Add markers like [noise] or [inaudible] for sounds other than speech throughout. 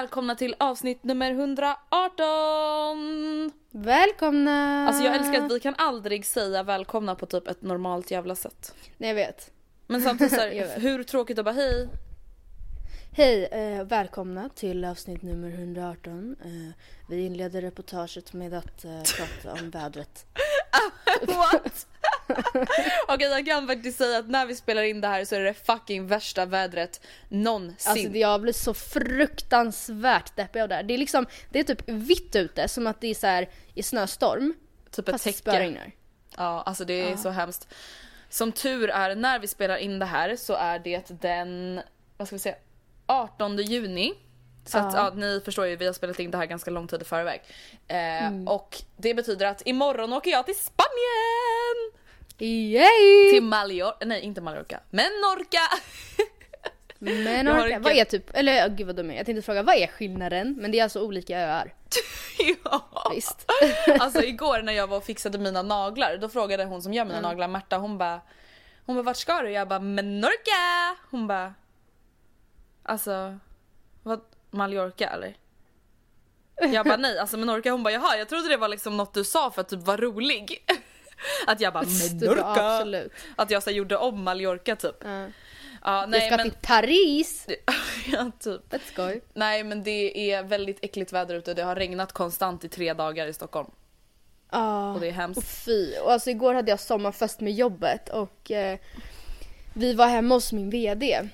Välkomna till avsnitt nummer 118! Välkomna! Alltså jag älskar att vi kan aldrig säga välkomna på typ ett normalt jävla sätt. Nej jag vet. Men samtidigt så [laughs] Jag här, vet. hur tråkigt att bara hej. Hej, eh, välkomna till avsnitt nummer 118. Eh, vi inleder reportaget med att eh, prata om vädret. [laughs] What? [laughs] Okej jag kan faktiskt säga att när vi spelar in det här så är det fucking värsta vädret någonsin. Alltså det- jag blir så fruktansvärt deppig av det här. Det är liksom, det är typ vitt ute som att det är så här i snöstorm. typ ett fast det täcke. Ja, alltså det är så hemskt. Som tur är, när vi spelar in det här så är det den, vad ska vi säga, 18 juni. Så att ja, ni förstår ju, vi har spelat in det här ganska lång tid i förväg. Eh, Och det betyder att imorgon åker jag till Spanien! Yay! Till Mallorca, nej inte Mallorca, Menorca! [laughs] Men Jag har orka, en vad är typ, eller oh, gud vad dum jag. Jag tänkte fråga vad är skillnaden? Men det är alltså olika öar. [laughs] ja. Visst. [laughs] Alltså igår när jag var och fixade mina naglar, då frågade hon som gör mina Mm. naglar, Märta, hon bara Hon bara vart ska du? Jag bara Menorca! Hon bara Alltså vad, Mallorca eller? Jag bara nej, alltså Menorca, hon bara jaha jag trodde det var liksom något du sa för att typ vara rolig. Att jag bara Menorca! absolut. Att jag så gjorde om Mallorca typ. Ja. Ja, nej ska men, till Paris! [laughs] ja, typ. Let's skoj. Nej men det är väldigt äckligt väder ute, det har regnat konstant i tre dagar i Stockholm. Ja. Och det är hemskt. Och fy. Och alltså igår hade jag sommarfest med jobbet och eh, vi var hemma hos min VD.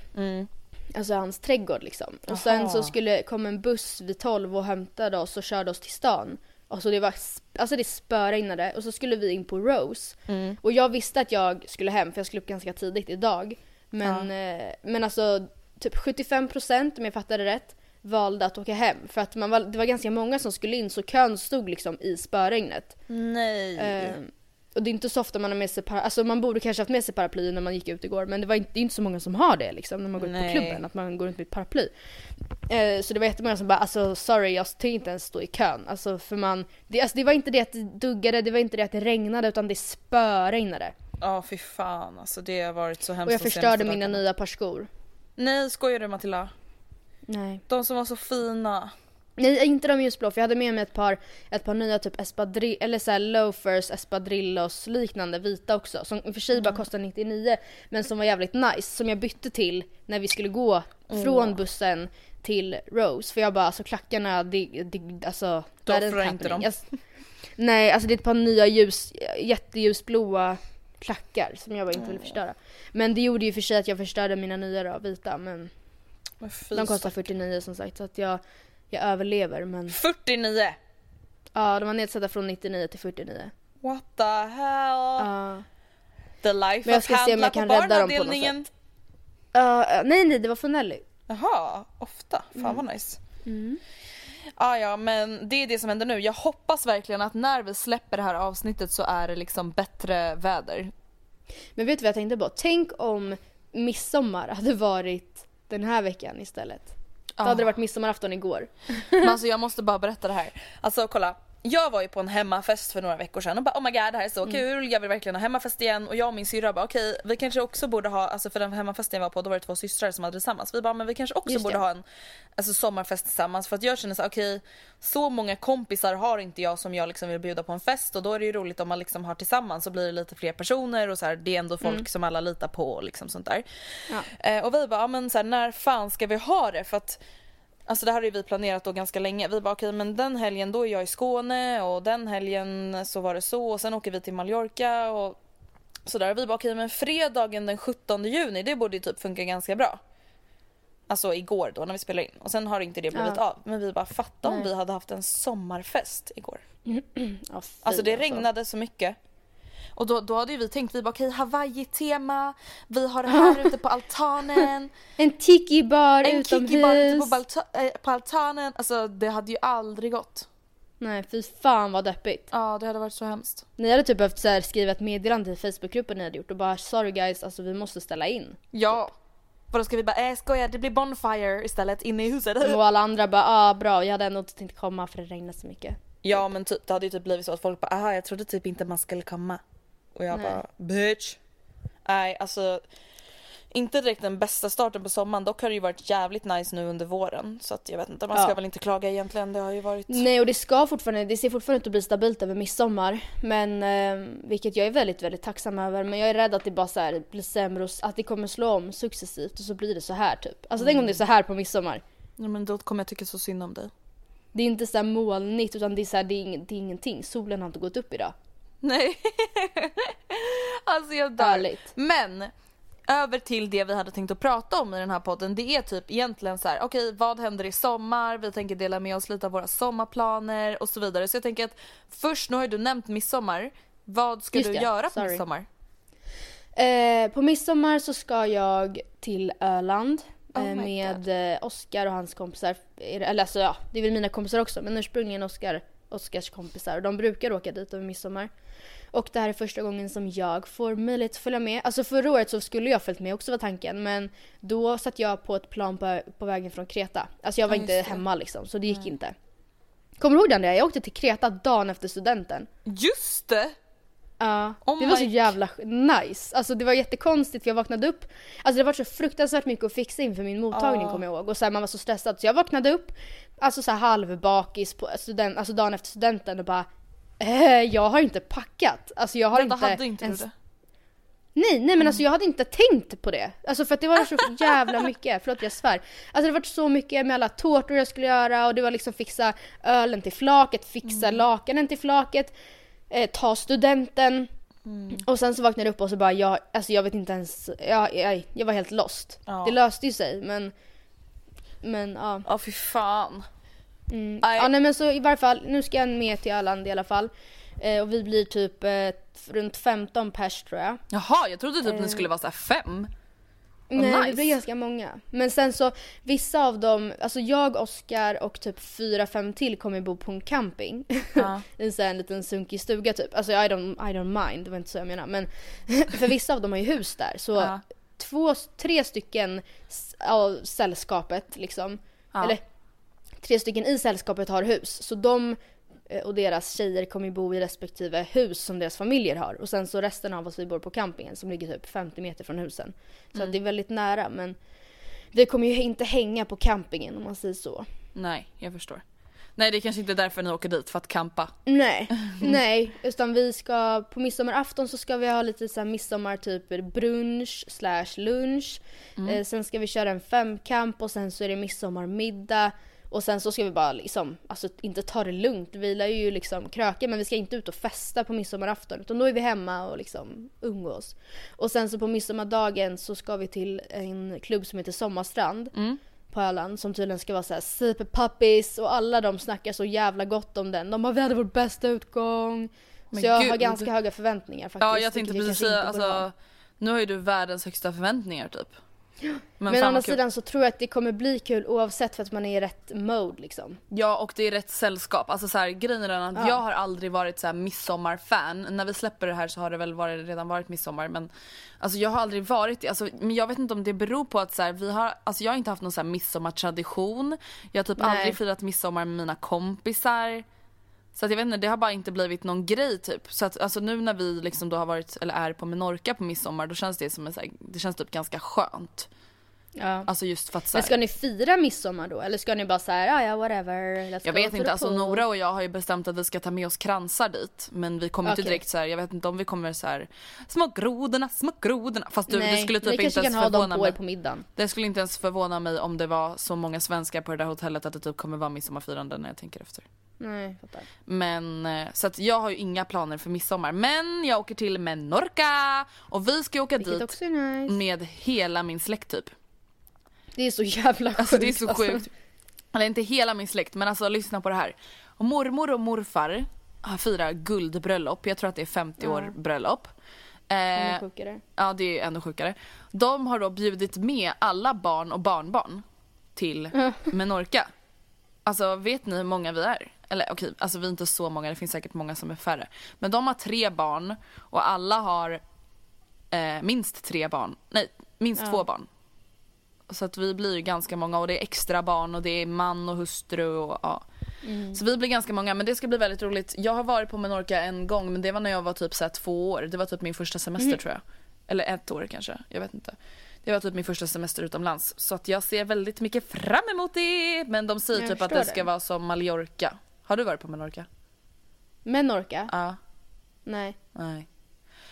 Alltså hans trädgård liksom. Och sen Jaha. så skulle kom en buss vid 12 och hämtade oss och körde oss till stan. Och så det var, alltså det spöregnade och så skulle vi in på Rose. Och jag visste att jag skulle hem för jag skulle upp ganska tidigt idag. Men, eh, men alltså typ 75% om jag fattade rätt valde att åka hem. För att man var, det var ganska många som skulle in så kön stod liksom i spöregnet. Nej. Eh, och det är inte så ofta man har med sig paraply, alltså man borde kanske haft med sig paraply när man gick ut igår men det var inte, det är inte så många som har det liksom när man går ut Nej. på klubben, att man går runt med ett paraply. Eh, så det var jättemånga som bara alltså sorry jag tänkte inte ens stå i kön. Alltså för man, det, alltså, det var inte det att det duggade, det var inte det att det regnade utan det spöregnade. Ja fy fan alltså det har varit så hemskt Och jag de förstörde mina dagarna. nya par skor. Nej skojar du Matilda? Nej. De som var så fina. Nej inte de ljusblå för jag hade med mig ett par, ett par nya typ espadrill, eller såhär loafers, espadrillos liknande vita också. Som i och för sig bara kostade 99 men som var jävligt nice. Som jag bytte till när vi skulle gå från bussen till Rose. För jag bara alltså klackarna, det, det, alltså. Du offrar inte dem. Jag, nej alltså det är ett par nya ljus, jätteljusblåa klackar som jag bara inte ville förstöra. Men det gjorde ju för sig att jag förstörde mina nya då, vita men de kostar stack- 49 som sagt så att jag, jag överlever men 49! ja de var nedsatta från 99 till 49. What the hell? Ja. The life Men jag ska se om jag kan rädda dem på något barnavdelningen. Ja, nej nej det var från Nelly. Jaha, ofta. Fan Mm. vad nice. Ah, ja men det är det som händer nu. Jag hoppas verkligen att när vi släpper det här avsnittet så är det liksom bättre väder. Men vet du vad jag tänkte på? Tänk om midsommar [laughs] hade varit den här veckan istället. Då hade det varit midsommarafton igår. Men alltså jag måste bara berätta det här. Alltså kolla. Jag var ju på en hemmafest för några veckor sedan och bara oh my god det här är så kul, jag vill verkligen ha hemmafest igen och jag och min syrra bara okej vi kanske också borde ha, alltså för den hemmafesten jag var på då var det två systrar som hade det tillsammans. Vi bara men vi kanske också Just borde det. ha en alltså, sommarfest tillsammans för att jag känner så okej så många kompisar har inte jag som jag liksom vill bjuda på en fest och då är det ju roligt om man liksom har tillsammans så blir det lite fler personer och så här, det är ändå folk som alla litar på och liksom sånt där. Ja. Eh, och vi bara, ja, men så här, när fan ska vi ha det? För att Alltså det här har vi planerat då ganska länge. Vi bara okej men den helgen då är jag i Skåne och den helgen så var det så och sen åker vi till Mallorca och sådär. Vi bara okej men fredagen den 17 juni det borde ju typ funka ganska bra. Alltså igår då när vi spelade in och sen har inte det blivit Ja. av. Men vi bara fatta om Nej. vi hade haft en sommarfest igår. [clears throat] Ja, fy, Alltså det regnade så mycket. Och då, då hade ju vi tänkt, vi bara okej Hawaii-tema, vi har det här ute på altanen. [laughs] En tiki-bar En utomhus. kicki bara ute på, balta- eh, på altanen. Alltså det hade ju aldrig gått. Nej fy fan vad deppigt. Ja det hade varit så hemskt. Ni hade typ behövt så skriva ett meddelande i Facebookgruppen ni hade gjort och bara sorry guys alltså vi måste ställa in. Ja. Vadå ska vi bara, äh skoja det blir bonfire istället inne i huset. Och alla andra bara ah bra jag hade ändå inte tänkt komma för det regnar så mycket. Ja men typ, det hade ju typ blivit så att folk bara aha jag trodde typ inte man skulle komma. Och jag Nej. bara bitch. Nej alltså. Inte direkt den bästa starten på sommaren, dock har det ju varit jävligt nice nu under våren. Så att jag vet inte, man ska Ja. väl inte klaga egentligen. Det har ju varit... Nej och det ska fortfarande, det ser fortfarande ut att bli stabilt över midsommar. Men eh, vilket jag är väldigt väldigt tacksam över. Men jag är rädd att det bara så här blir sämre och att det kommer slå om successivt och så blir det så här typ. Alltså tänk om det är så här på midsommar. Ja, men då kommer jag tycka så synd om dig. Det är inte så här molnigt utan det är så här, det är, ing- det är ingenting. Solen har inte gått upp idag. Nej. [laughs] alltså jag dör. Ärligt. Men över till det vi hade tänkt att prata om i den här podden. Det är typ egentligen så här: okej vad händer i sommar? Vi tänker dela med oss lite av våra sommarplaner och så vidare. Så jag tänker att först, nu har ju du nämnt midsommar. Vad ska Just du det, göra på sorry. midsommar? Eh, på midsommar så ska jag till Öland. Oh eh, my med eh, Oskar och hans kompisar. Eller alltså ja, det är väl mina kompisar också men ursprungligen Oskar, Oskars kompisar. Och de brukar åka dit över midsommar. Och det här är första gången som jag får möjlighet att följa med. Alltså förra året så skulle jag följt med också var tanken men då satt jag på ett plan på, på vägen från Kreta. Alltså jag var Ja, inte det. hemma liksom så det gick inte. Kommer du ihåg den där? Jag åkte till Kreta dagen efter studenten. Just det! Ja, Oh det var så jävla nice. Alltså det var jättekonstigt för jag vaknade upp. Alltså det var så fruktansvärt mycket att fixa inför min mottagning Ja. kommer jag ihåg. Och så här, man var så stressad så jag vaknade upp, alltså så här halvbakis på student, alltså dagen efter studenten och bara eh, jag har inte packat. Alltså jag har Vänta, inte hade inte ens... du det? Nej, nej men alltså jag hade inte tänkt på det. Alltså för att det var så [laughs] jävla mycket, förlåt jag svär. Alltså det var så mycket med alla tårtor jag skulle göra och det var liksom fixa ölen till flaket, fixa lakanen till flaket, eh, ta studenten. Och sen så vaknade jag upp och så bara, jag, alltså jag vet inte ens, jag, jag, jag var helt lost. Ja. Det löste ju sig men, men ja. Ja fy fan. Mm. Nej. Ja nej men så i varje fall, nu ska jag med till Öland i alla fall. Eh, och vi blir typ eh, runt 15 pers tror jag. Jaha jag trodde typ ni skulle vara så här fem. Vad Nej, nice. vi blir ganska många. Men sen så, vissa av dem, alltså jag, Oskar och typ fyra, fem till kommer bo på en camping. Ja. [laughs] I en sån här liten sunkig stuga typ. Alltså I don't, I don't mind, det var inte så jag menade. Men [laughs] för vissa av dem har ju hus där. Så Ja. Två, tre stycken av sällskapet liksom. Ja. Eller tre stycken i sällskapet har hus. Så de eh, och deras tjejer kommer bo i respektive hus som deras familjer har. Och sen så resten av oss vi bor på campingen som ligger typ 50 meter från husen. Så att det är väldigt nära men vi kommer ju inte hänga på campingen om man säger så. Nej jag förstår. Nej det är kanske inte är därför ni åker dit, för att campa. Nej, [laughs] nej. Utan vi ska, på midsommarafton så ska vi ha lite så här midsommar typ brunch slash lunch. Eh, sen ska vi köra en femkamp och sen så är det midsommarmiddag. Och sen så ska vi bara liksom, alltså inte ta det lugnt. Vi lär ju liksom kröka men vi ska inte ut och festa på midsommarafton utan då är vi hemma och liksom umgås. Och sen så på midsommardagen så ska vi till en klubb som heter Sommarstrand Mm. På Öland som tydligen ska vara såhär superpuppis och alla de snackar så jävla gott om den. De har vi hade vår bästa utgång. Men så jag har gud. ganska höga förväntningar faktiskt. Ja jag tänkte precis säga, alltså nu har ju du världens högsta förväntningar typ. Men, Men, å andra sidan så tror jag att det kommer bli kul oavsett för att man är i rätt mode liksom. Ja och det är rätt sällskap. Alltså så här, grejen är den att Ja. jag har aldrig varit så här midsommarfan. När vi släpper det här så har det väl varit, redan varit midsommar men Alltså jag har aldrig varit det. Alltså, men jag vet inte om det beror på att så här, vi har, alltså jag har inte haft någon så här midsommartradition. Jag har typ Nej. aldrig firat midsommar med mina kompisar. Så att jag vet inte, det har bara inte blivit någon grej typ. Så att alltså nu när vi liksom då har varit, eller är på Menorca på midsommar då känns det som en så här, det känns typ ganska skönt. Ja. Alltså just för att så Men här, ska ni fira midsommar då? Eller ska ni bara säga ja ja whatever, let's Jag vet inte, alltså pool"? Nora och jag har ju bestämt att vi ska ta med oss kransar dit. Men vi kommer inte Okej. direkt så här, jag vet inte om vi kommer så här små grodorna, små grodorna. Fast du, Nej, det skulle typ inte kanske ens kan ha dem förvåna på er mig. på middagen. Det skulle inte ens förvåna mig om det var så många svenskar på det där hotellet att det typ kommer vara midsommarfirande när jag tänker efter. Nej, fattar. Men eh, så att jag har ju inga planer för midsommar. Men jag åker till Menorca och vi ska åka Vilket dit nice. med hela min släkt typ. Det är så jävla sjukt. Alltså det är så alltså. sjukt. Eller inte hela min släkt men alltså lyssna på det här. Och mormor och morfar har firat guldbröllop. Jag tror att det är 50 år bröllop. Eh, sjukare. ja det är ännu sjukare. De har då bjudit med alla barn och barnbarn till Menorca. Alltså vet ni hur många vi är? Eller okej, alltså vi är inte så många, det finns säkert många som är färre. Men de har tre barn och alla har eh, minst tre barn. Nej, minst två barn. Så att vi blir ju ganska många och det är extra barn och det är man och hustru och ja. Så vi blir ganska många men det ska bli väldigt roligt. Jag har varit på Menorca en gång men det var när jag var typ så två år. Det var typ min första semester tror jag. Eller ett år kanske, jag vet inte. Det var typ min första semester utomlands. Så att jag ser väldigt mycket fram emot det. Men de säger Jag typ att det ska det. vara som Mallorca. Har du varit på Menorca? Menorca? Ja. Nej. Nej.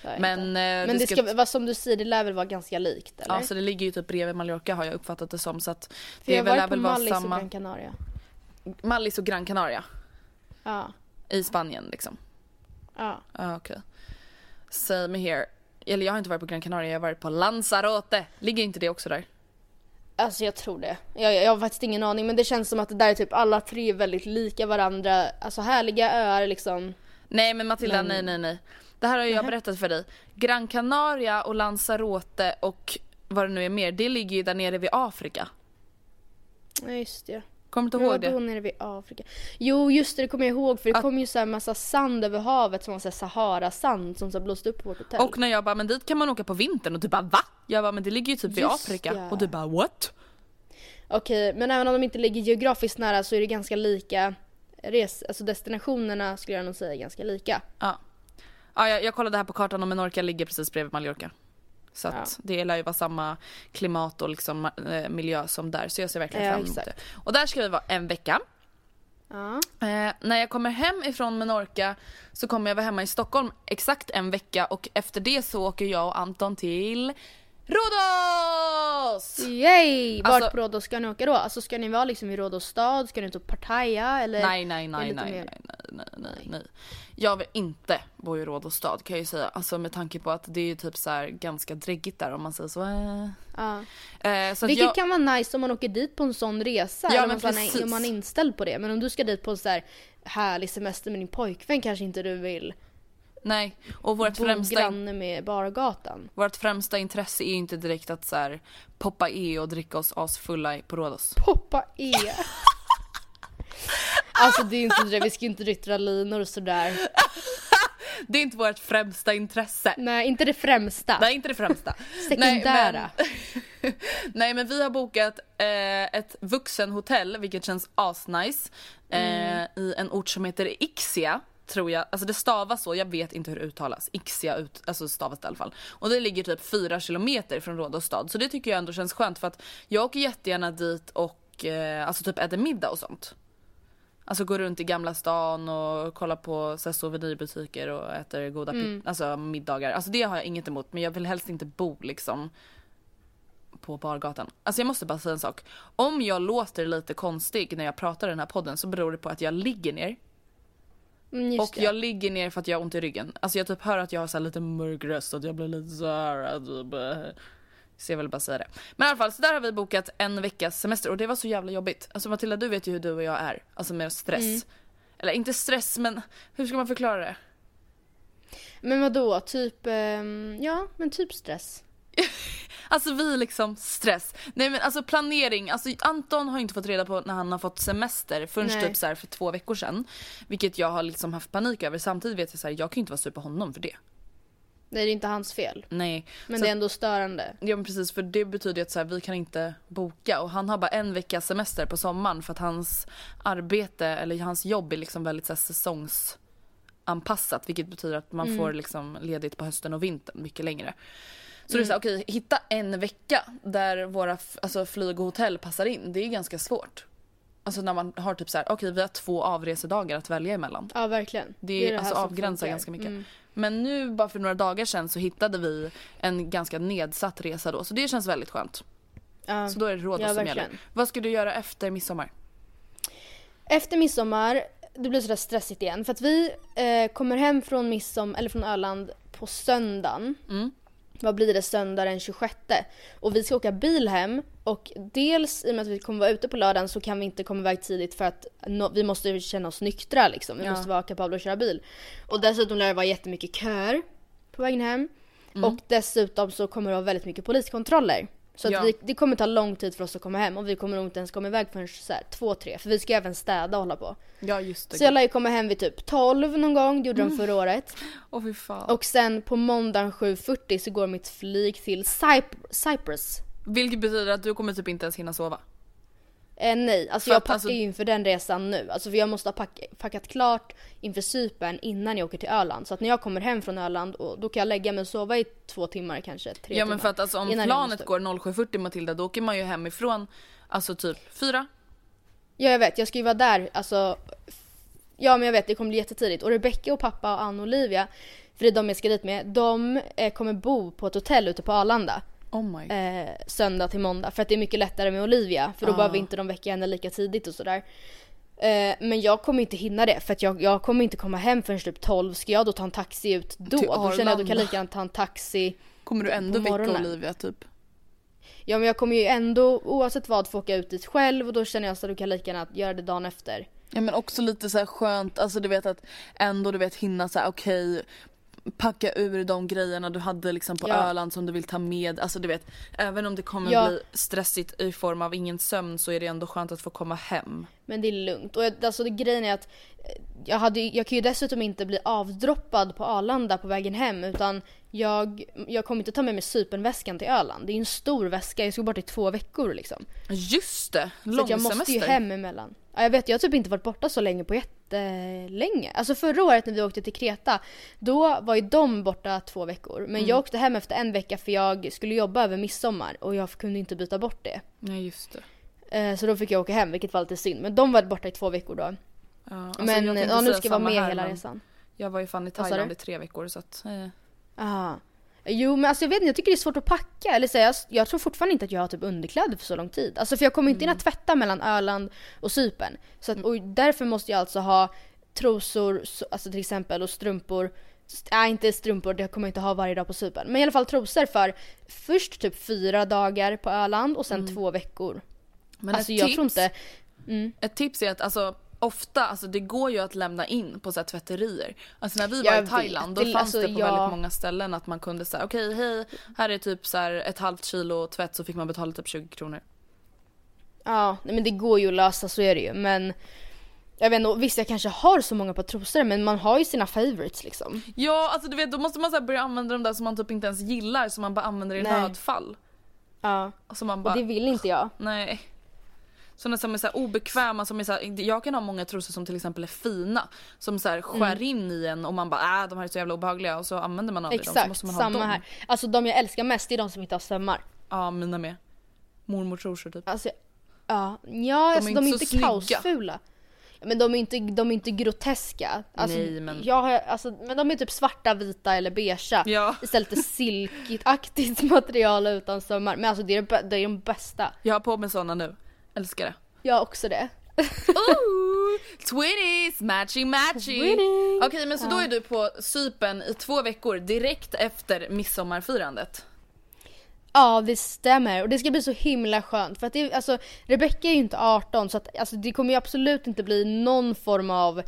det Men, eh, Men det det ska- ska, vara som du säger, det lär väl vara ganska likt eller? Ja, så det ligger ju typ bredvid Mallorca har jag uppfattat det som. Så att För det jag har varit på Mallis och samma. Gran Canaria. Mallis och Gran Canaria. Ja. I Spanien liksom. Ja. Ja, okej. Same here. Eller jag har inte varit på Gran Canaria, jag har varit på Lanzarote. Ligger inte det också där? Alltså jag tror det. Jag, jag har faktiskt ingen aning men det känns som att det där är typ alla tre väldigt lika varandra. Alltså härliga öar liksom. Nej men Matilda, Men- nej nej nej. Det här har jag berättat för dig. Gran Canaria och Lanzarote och vad det nu är mer, det ligger ju där nere vid Afrika. Ja just det. Kommer du inte ihåg det? nere vid Afrika? Jo just det, det kommer jag ihåg för det Att- kom ju så här massa sand över havet som var så Sahara-sand som så blåste upp på vårt hotell. Och när jag bara, men dit kan man åka på vintern och du bara va? Jag bara, men det ligger ju typ vid Just Afrika. ja. Och du bara what? Okej, men även om de inte ligger geografiskt nära så är det ganska lika res, alltså destinationerna skulle jag nog säga är ganska lika. Ja. ja jag, jag kollade här på kartan och Menorca ligger precis bredvid Mallorca. Så att Ja. det lär ju vara samma klimat och liksom, eh, miljö som där. Så jag ser verkligen Ja, fram emot exakt. det. Och där ska vi vara en vecka. Ja. Eh, när jag kommer hem ifrån Menorca så kommer jag vara hemma i Stockholm exakt en vecka och efter det så åker jag och Anton till Rhodos! Yay! Vart Alltså- på Rhodos ska ni åka då? Alltså ska ni vara liksom i Rhodos stad? Ska ni ta Pattaya eller? Nej, nej, nej, nej, nej, nej, nej, nej, nej. Jag vill inte bo i Rhodos stad kan jag ju säga. Alltså med tanke på att det är ju typ så ganska dräggigt där om man säger så. Eh, Ja. Eh, så Vilket jag, kan vara nice om man åker dit på en sån resa. Ja, men precis. om man är inställd på det. Men om du ska dit på en så här härlig semester med din pojkvän kanske inte du vill nej. Och vårt bo främsta, granne med bargatan. vårt främsta intresse är ju inte direkt att så här poppa e och dricka oss asfulla på Rhodos. Poppa E. alltså det är inte det, vi ska inte ryttra linor och sådär. [laughs] Det är inte vårt främsta intresse. Nej, inte det främsta. Nej, inte det främsta. [laughs] Sekundära. Nej men, [laughs] nej, men vi har bokat eh, ett vuxenhotell, vilket känns asnice, eh, i en ort som heter Ixia. Tror jag, alltså det stavas så, jag vet inte hur det uttalas. Ixia ut, alltså stavas det i alla fall. Och det ligger typ fyra kilometer från Rhodos stad. Så det tycker jag ändå känns skönt för att jag åker jättegärna dit och eh, alltså typ äter middag och sånt. Alltså går runt i Gamla stan och kollar på så här, souvenirbutiker och äter goda pi- alltså, middagar. Alltså det har jag inget emot men jag vill helst inte bo liksom på bargatan. Alltså jag måste bara säga en sak. Om jag låter lite konstig när jag pratar i den här podden så beror det på att jag ligger ner. Mm, Och det. jag ligger ner för att jag har ont i ryggen. Alltså jag typ hör att jag har så lite mörk röst, att jag blir lite såhär, typ. eh, Så jag vill bara säga det. Men i alla fall, så där har vi bokat en veckas semester och det var så jävla jobbigt. Alltså Matilda, du vet ju hur du och jag är. Alltså med stress. Mm. Eller inte stress, men hur ska man förklara det? Men vadå, typ, ehm, ja men typ stress. [laughs] Alltså vi liksom stress. Nej men alltså planering, alltså Anton har inte fått reda på när han har fått semester förrän Nej. typ så för två veckor sedan. Vilket jag har liksom haft panik över. Samtidigt vet jag så här, jag kan ju inte vara sur på honom för det. Nej det är inte hans fel. Nej. Men Så det är ändå störande. Ja men precis för det betyder ju att så här, vi kan inte boka och han har bara en veckas semester på sommaren för att hans arbete eller hans jobb är liksom väldigt så här, säsongsanpassat vilket betyder att man får liksom ledigt på hösten och vintern mycket längre. Så det är så okej hitta en vecka där våra alltså, flyg och hotell passar in det är ganska svårt. Alltså när man har typ så här, okej vi har två avresedagar att välja emellan. Ja verkligen. Det är, här alltså avgränsar ganska mycket. Mm. Men nu bara för några dagar sedan så hittade vi en ganska nedsatt resa då så det känns väldigt skönt. Ja. Så då är det Rhodos Ja, som verkligen. gäller. Vad ska du göra efter midsommar? Efter midsommar, det blir sådär stressigt igen. För att vi eh, kommer hem från midsommar, eller från Öland på söndagen. Mm. Vad blir det? Söndag den 26. Och vi ska åka bil hem. Och dels i och med att vi kommer vara ute på lördagen så kan vi inte komma iväg tidigt för att no, vi måste känna oss nyktra liksom. Vi Ja. måste vara kapabla att köra bil. Och dessutom lär det vara jättemycket köer på vägen hem. Mm. Och dessutom så kommer det vara väldigt mycket poliskontroller. Så att Ja. vi, det kommer ta lång tid för oss att komma hem och vi kommer nog inte ens komma iväg förrän så här, två, tre. För vi ska även städa och hålla på. Ja just det. Så jag lär ju komma hem vid typ 12 någon gång, det gjorde de förra året. Åh fy fan. Och sen på måndagen 7.40 så går mitt flyg till Cyp- Cyprus. Vilket betyder att du kommer typ inte ens hinna sova. Eh, nej, alltså För jag packar alltså- ju inför den resan nu. Alltså för jag måste ha pack, packat klart inför Cypern innan jag åker till Öland. Så att när jag kommer hem från Öland, och då kan jag lägga mig och sova i två timmar kanske, tre Ja men för att alltså om planet går 07.40 Matilda då åker man ju hemifrån alltså typ fyra. Ja jag vet, jag ska ju vara där, alltså. Ja men jag vet, det kommer bli jättetidigt. Och Rebecca och pappa och Ann och Olivia, för det är de jag ska dit med, de eh, kommer bo på ett hotell ute på Arlanda. Oh eh, söndag till måndag för att det är mycket lättare med Olivia för då Ah. behöver inte de väcka henne lika tidigt och sådär. Eh, men jag kommer inte hinna det för att jag, jag kommer inte komma hem förrän typ 12. Ska jag då ta en taxi ut då? Då känner jag att kan jag Arlanda. lika gärna ta en taxi. Kommer du ändå väcka. Olivia typ? Ja men jag kommer ju ändå oavsett vad få åka ut dit själv och då känner jag att du kan lika gärna göra det dagen efter. Ja men också lite så skönt, alltså du vet att ändå du vet hinna så här okej packa ur de grejerna du hade liksom på Ja. Öland som du vill ta med. Alltså du vet, även om det kommer Ja. bli stressigt i form av ingen sömn så är det ändå skönt att få komma hem. Men det är lugnt. Och jag, alltså det, grejen är att eh, jag, hade, jag kan ju dessutom inte bli avdroppad på Arlanda på vägen hem utan jag, jag kommer inte ta med mig Cypernväskan till Öland. Det är ju en stor väska, jag ska bort i två veckor liksom. Just det! Så att jag måste ju Långsemester. hem emellan. Ja, jag vet, jag har typ inte varit borta så länge på jättelänge. Alltså förra året när vi åkte till Kreta, då var ju de borta två veckor. Men Mm. jag åkte hem efter en vecka för jag skulle jobba över midsommar och jag kunde inte byta bort det. Nej just det. Eh, Så då fick jag åka hem, vilket var lite synd. Men de var borta i två veckor då. Ja, alltså, men ja, nu ska jag vara med här, hela resan. Jag var ju fan i Thailand i tre veckor så att eh. Aha. Jo men alltså jag vet inte, jag tycker det är svårt att packa. Eller så jag, jag tror fortfarande inte att jag har typ underkläder för så lång tid. Alltså för jag kommer inte Mm. hinna tvätta mellan Öland och Cypern. Så att, och därför måste jag alltså ha trosor, så- alltså till exempel, och strumpor. Nej inte strumpor, det kommer jag inte ha varje dag på Cypern. Men i alla fall trosor för först typ fyra dagar på Öland och sen två veckor. Men alltså ett jag tips, tror inte... Mm. Ett tips är att alltså ofta, alltså det går ju att lämna in på så här tvätterier. Alltså när vi var Jag i vet. Thailand då Det- fanns alltså, det på jag- väldigt många ställen att man kunde säga okej hej, här är typ så här ett halvt kilo tvätt så fick man betala typ 20 kronor. Ja, nej, men det går ju att lösa, så är det ju. Men jag vet inte, visst jag kanske har så många par trosor men man har ju sina favorites liksom. Ja alltså du vet då måste man så börja använda de där som man typ inte ens gillar som man bara använder i Nej. nödfall. Ja, Alltså man och bara, det vill inte jag. nej. Sådana som är så obekväma, som är så här, jag kan ha många trosor som till exempel är fina. Som så här skär Mm. in i en och man bara äh, de här är så jävla obehagliga och så använder man aldrig dem Exakt, man ha samma dem. här. Alltså de jag älskar mest är de som inte har sömmar. Ja mina med. Mormor trosor typ. Alltså, ja, ja alltså, är de är inte inte så snygga. kaosfula. Men de är inte, de är inte groteska. Alltså, Nej, men- Jag har, alltså, men de är typ svarta, vita eller beigea. Ja. Istället för silkigt-aktigt [laughs] material utan sömmar. Men alltså det är, det är de bästa. Jag har på mig såna nu. Älskar det. Jag också det. Ooh, twinnies, matching matching. Twinning. Okej men så då är du på Cypern i två veckor direkt efter midsommarfirandet. Ja det stämmer och det ska bli så himla skönt för att det, alltså Rebecca är ju inte 18 så att alltså, det kommer ju absolut inte bli någon form av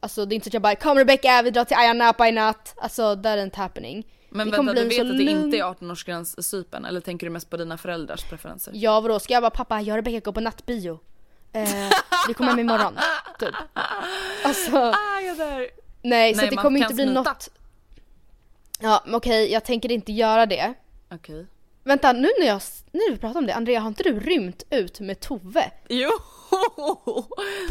Alltså det är inte så att jag bara kom Rebecca vi drar till Ayia Napa i natt. Alltså that ain't happening. Men Det vänta du vet att det lugn- inte är 18-årsgräns i Cypern eller tänker du mest på dina föräldrars preferenser? Ja vadå ska jag bara pappa jag och Rebecca går på nattbio. Eh, vi kommer hem imorgon. Typ. Alltså Ah, jag dör. nej så Nej, det kommer inte bli smita. något. Ja men okej jag tänker inte göra det. Okej. Vänta nu när jag, nu när vi pratar om det Andrea har inte du rymt ut med Tove? Jo!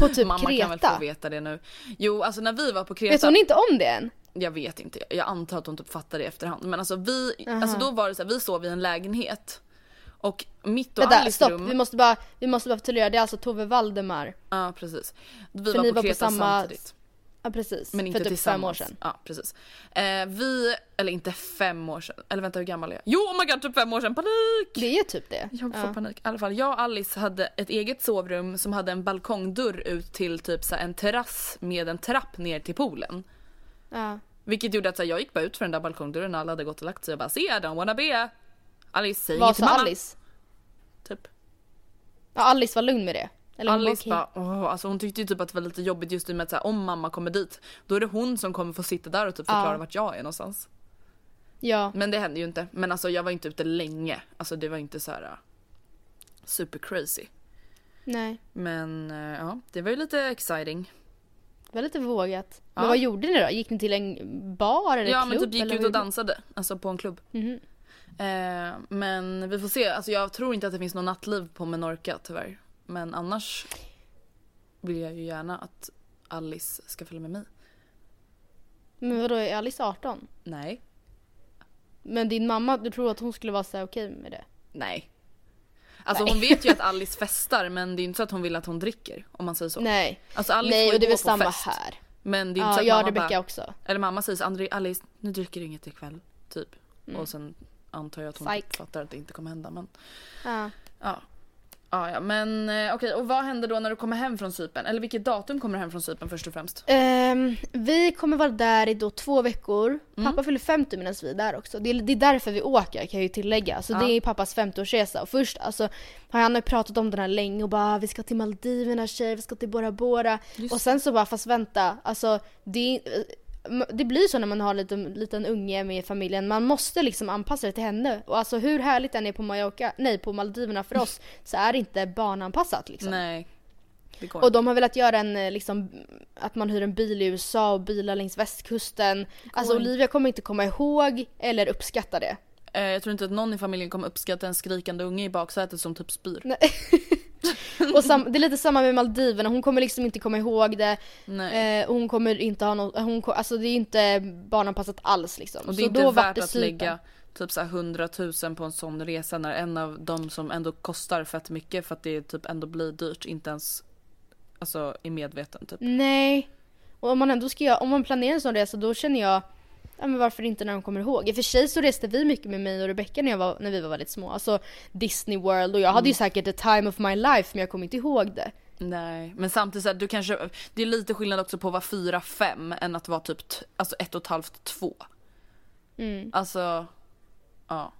På typ Mamma kan väl Kreta? få veta det nu. Jo alltså när vi var på Kreta. Vet hon inte om det än? Jag vet inte, jag antar att hon typ fattar det i efterhand. Men alltså vi, alltså då var det så här, vi sov i en lägenhet. Och mitt och Vänta Alice stopp, rum. vi måste bara, vi måste bara förtydliga, det är alltså Tove Valdemar. Ja precis. Vi För var ni på var på Kreta samma- samtidigt. Ja precis, Men inte för typ tillsammans. fem år sedan. Ja precis. Eh, vi, eller inte fem år sedan. Eller vänta hur gammal är jag? Jo oh my god typ fem år sedan, panik! Det är typ det. Jag får ja. panik. I alla fall jag och Alice hade ett eget sovrum som hade en balkongdörr ut till typ så en terrass med en trapp ner till poolen. Ja. Vilket gjorde att här, jag gick bara ut för den där balkongdörren när alla hade gått och lagt sig och bara se I don't wanna be. Alice säg Vad sa mamma. Alice? Typ. Ja, Alice var lugn med det. Eller Alice okej. bara, åh, alltså hon tyckte ju typ att det var lite jobbigt just och med att så här, om mamma kommer dit då är det hon som kommer få sitta där och typ förklara Ja. vart jag är någonstans. Ja. Men det hände ju inte. Men alltså jag var inte ute länge. Alltså det var inte så här super crazy. Nej. Men uh, ja, det var ju lite exciting. Det var lite vågat. Ja. Men vad gjorde ni då? Gick ni till en bar eller Ja klubb? men typ gick ut och dansade. Alltså på en klubb. Mhm. Eh, men vi får se. Alltså jag tror inte att det finns något nattliv på Menorca tyvärr. Men annars vill jag ju gärna att Alice ska följa med mig. Men vadå, är Alice 18? Nej. Men din mamma, du tror att hon skulle vara så okej med det? Nej. Alltså Nej. hon vet ju att Alice festar men det är inte så att hon vill att hon dricker om man säger så. Nej. Alltså Alice Nej och det är väl samma fest. här. Men det är inte Ja, så att jag mamma Rebecca bara, också. Eller mamma säger så Alice nu dricker du inget ikväll. Typ. Och sen antar jag att hon Mm. Psych. fattar att det inte kommer hända men Ja. ja. Ja, ja men eh, okej och vad händer då när du kommer hem från Cypern? Eller vilket datum kommer du hem från Cypern först och främst? Ehm, vi kommer vara där i då två veckor. Mm. Pappa fyller 50 medan vi är där också. Det är, det är därför vi åker kan jag ju tillägga. Så Ja. det är pappas 50-årsresa. Och först alltså, har han pratat om den här länge och bara "Ah, vi ska till Maldiverna tjejer, vi ska till Bora Bora. Och sen så bara fast vänta, alltså det, det blir så när man har en liten, liten unge med familjen. Man måste liksom anpassa sig till henne. Och alltså hur härligt den är på Mallorca, nej på Maldiverna för oss [laughs] så är det inte barnanpassat liksom. Nej. Det Och de har velat göra en eh, liksom att man hyr en bil i USA och bilar längs västkusten. Alltså. Olivia kommer inte komma ihåg eller uppskatta det. Eh, jag tror inte att någon i familjen kommer uppskatta en skrikande unge i baksätet som typ spyr. Nej. [laughs] och sam, det är lite samma med Maldiverna, hon kommer liksom inte komma ihåg det. Nej. Eh, hon kommer inte ha något, hon, alltså det är inte barnanpassat alls liksom. Och det är Så inte värt att lägga typ så här 100 000 på en sån resa när en av dem som ändå kostar fett mycket för att det typ ändå blir dyrt inte ens alltså är medveten typ. Nej. Och om man ändå ska om man planerar en sån resa då känner jag Ja men varför inte när de kommer ihåg? I och för sig så reste vi mycket med mig och Rebecca när, jag var, när vi var väldigt små. Alltså Disney World och jag Mm. hade ju säkert the time of my life men jag kommer inte ihåg det. Nej men samtidigt så här, du kanske, det är lite skillnad också på att vara 4-5 än att vara typ alltså ett och ett halvt, två. Mm. Alltså, ja.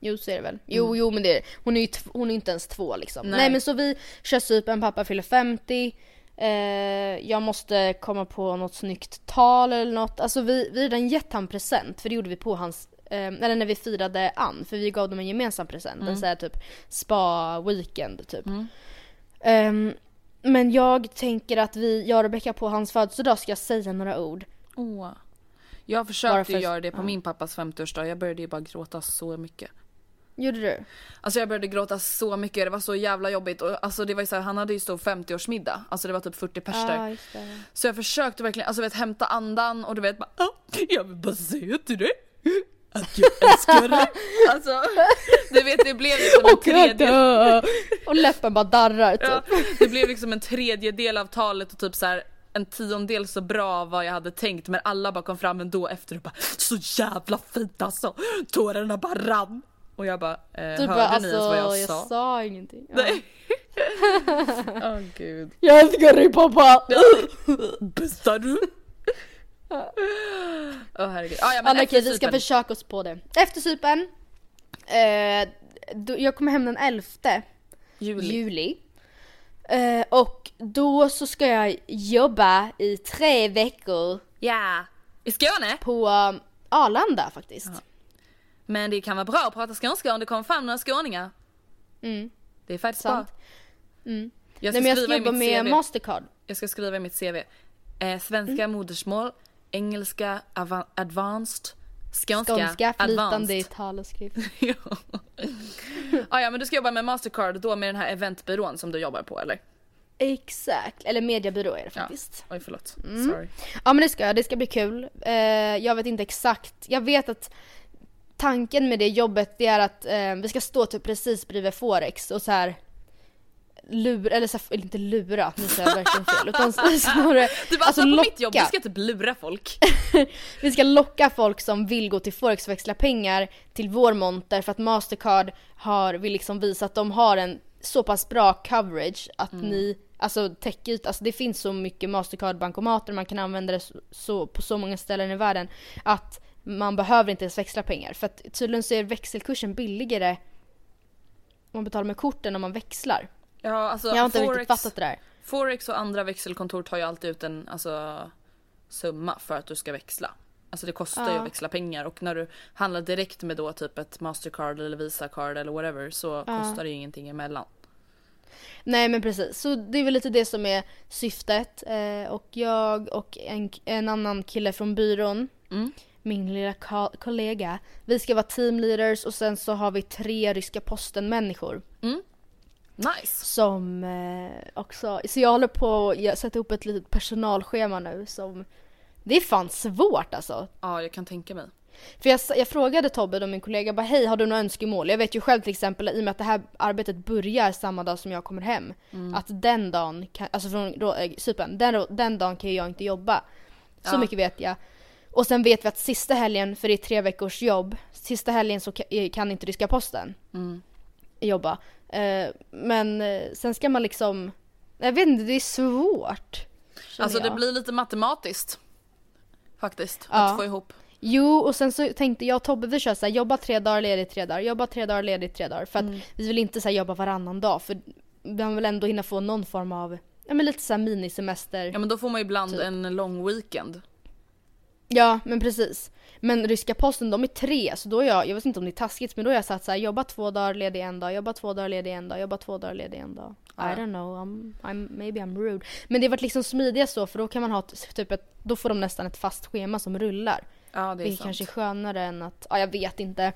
Jo så är det väl. Jo jo men det är Hon är ju hon är inte ens två liksom. Nej. Nej, men så vi kör Cypern, pappa fyller 50. Eh, jag måste komma på något snyggt tal eller något. Alltså vi, vi redan gett han present för det gjorde vi på hans eh, eller när vi firade Ann, för vi gav dem en gemensam present. En sån här typ spa-weekend typ. Ehm, men jag tänker att vi, jag och Rebecca på hans födelsedag ska säga några ord. Åh. Jag försökte för- göra det på ja. min pappas 50-årsdag, jag började ju bara gråta så mycket. Gjorde du? Alltså jag började gråta så mycket, det var så jävla jobbigt och alltså det var ju så här, han hade ju stor 50-årsmiddag, alltså det var typ 40 pers där. Det. Så jag försökte verkligen, alltså vet hämta andan och du vet bara "Ah, jag vill bara säga till dig att jag älskar dig. [laughs] Alltså, du vet det blev liksom en Och jag tredje... dör. Och läppen bara darrar typ. Ja, det blev liksom en tredjedel av talet och typ så här en tiondel så bra vad jag hade tänkt men alla bara kom fram ändå efter och bara så jävla fint alltså. Tårarna bara rann. Och jag bara, eh, Typ hörde bara, ni alltså, ens vad jag, jag sa? sa ingenting. Ja. Nej. [laughs] Åh gud. Jag älskar dig pappa! [laughs] Bussar du? Åh herregud. Ah, ja, men efter okej vi ska försöka oss på det. Efter Cypern, eh, då, jag kommer hem den 11 Juli. juli. Eh, och då så ska jag jobba i tre veckor Ja. I Skåne? på um, Arlanda faktiskt. Men det kan vara bra att prata skånska om det kommer fram några skåningar. Mm. Det är faktiskt Sant. bra. Mm. Jag Nej ska men jag skriva ska jobba med CV. Mastercard. Jag ska skriva i mitt CV. Eh, svenska Mm. modersmål, engelska advanced, skånska, Skånska, flytande i tal och skrift. ja. ah, ja men du ska jobba med Mastercard då med den här eventbyrån som du jobbar på eller? Exakt, eller mediebyrå är det Ja. faktiskt. Oj förlåt. Mm. Sorry. Ja men det ska jag, det ska bli kul. Eh, jag vet inte exakt, jag vet att tanken med det jobbet det är att eh, vi ska stå typ precis bredvid Forex och så här lura, eller, så här, inte lura, nu säger jag verkligen fel. Utan [laughs] snarare Du bara alltså, alltså, på locka. mitt jobb, du ska typ lura folk. [laughs] Vi ska locka folk som vill gå till Forex och växla pengar till vår monter för att Mastercard har, vill liksom visa att de har en så pass bra coverage att ni, alltså täckyta, alltså det finns så mycket Mastercard-bankomater, man kan använda det så, så, på så många ställen i världen att man behöver inte ens växla pengar. För att tydligen så är växelkursen billigare om man betalar med kort än om man växlar. Ja alltså Jag har inte Forex, riktigt fattat det där. Forex och andra växelkontor tar ju alltid ut en alltså, summa för att du ska växla. Alltså det kostar ju Ja. att växla pengar och när du handlar direkt med då typ ett Mastercard eller Visacard eller whatever så kostar det ju ingenting emellan. Nej men precis, så det är väl lite det som är syftet. Eh, och jag och en, en annan kille från byrån, Mm. Min lilla ko- kollega, vi ska vara teamleaders och sen så har vi tre ryska posten-människor Nice! som eh, också, så jag håller på att sätta ihop ett litet personalschema nu som, det är fan svårt alltså. Ja jag kan tänka mig. För jag, jag frågade Tobbe, då min kollega, bara hej har du några önskemål? Jag vet ju själv till exempel i och med att det här arbetet börjar samma dag som jag kommer hem. Att den dagen, kan, alltså från då, äh, Cypern, den, den dagen kan jag inte jobba. Så Ja. mycket vet jag. Och sen vet vi att sista helgen, för det är tre veckors jobb, sista helgen så kan, eh, kan inte ryska posten jobba. Eh, men eh, sen ska man liksom, jag vet inte, det är svårt. Alltså det jag. blir lite matematiskt. Faktiskt, Ja. att få ihop. Jo, och sen så tänkte jag och Tobbe vi kör såhär, jobba tre dagar, ledigt tre dagar, jobba tre dagar, ledigt tre dagar. För att vi vill inte såhär jobba varannan dag för man vill ändå hinna få någon form av, ja men lite såhär minisemester. Ja men då får man ju ibland Typ. en lång weekend. Ja, men precis. Men ryska posten de är tre, så då är jag, jag vet inte om det är taskigt, men då har jag satt såhär, jobba två dagar, ledig en dag, jobba två dagar, ledig en dag, jobba två dagar, ledig en dag. I don't know, I'm, I'm, maybe I'm rude. Men det har varit liksom smidigast så, för då kan man ha typ ett, då får de nästan ett fast schema som rullar. Ja det är Vilket sant. kanske är skönare än att, ja jag vet inte.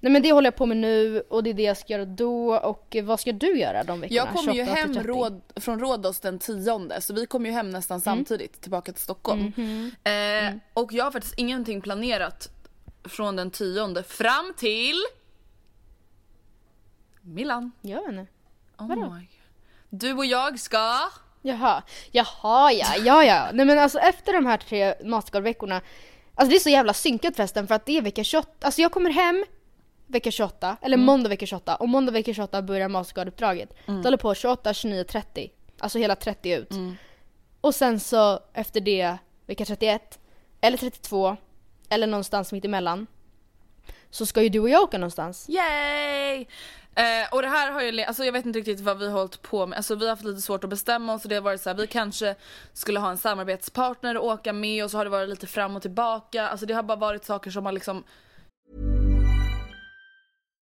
Nej men det håller jag på med nu och det är det jag ska göra då och eh, vad ska du göra de veckorna? Jag kommer ju 28 till hem 30? råd, från Rhodos den tionde så vi kommer ju hem nästan samtidigt tillbaka till Stockholm. Eh, Och jag har faktiskt ingenting planerat från den tionde fram till Milan. Jag vet inte. Oh Vadå? my. Du och jag ska... Jaha, jaha ja, ja ja. Nej men alltså efter de här tre Mastercard-veckorna, alltså det är så jävla synkat förresten för att det är vecka 28, alltså jag kommer hem vecka 28, eller måndag vecka 28 och måndag vecka 28 börjar Mastercard-uppdraget. Det håller på 28, 29, 30. Alltså hela 30 ut. Och sen så efter det vecka 31, eller 32, eller någonstans mitt emellan. Så ska ju du och jag åka någonstans. Yay! Eh, och det här har ju, alltså jag vet inte riktigt vad vi har hållit på med, alltså vi har haft lite svårt att bestämma oss och det har varit så här, vi kanske skulle ha en samarbetspartner och åka med och så har det varit lite fram och tillbaka, alltså det har bara varit saker som har liksom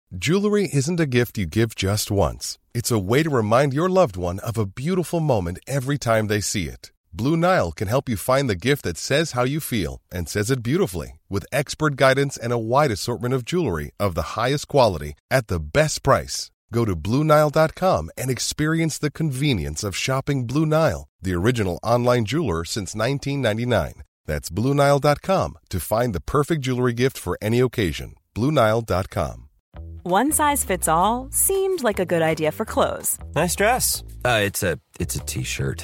Jewelry isn't a gift you give just once. It's a way to remind your loved one of a beautiful moment every time they see it. Blue Nile can help you find the gift that says how you feel and says it beautifully with expert guidance and a wide assortment of jewelry of the highest quality at the best price. Go to BlueNile.com and experience the convenience of shopping Blue Nile, the original online jeweler since 1999. That's BlueNile.com to find the perfect jewelry gift for any occasion. BlueNile.com. One size fits all seemed like a good idea for clothes Nice dress. Uh, it's a it's a t-shirt.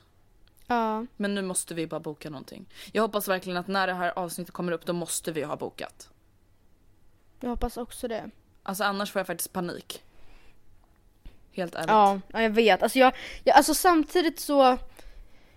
Ja. Men nu måste vi bara boka någonting. Jag hoppas verkligen att när det här avsnittet kommer upp då måste vi ha bokat. Jag hoppas också det. Alltså annars får jag faktiskt panik. Helt ärligt. Ja, ja jag vet. Alltså, jag, jag, alltså samtidigt så...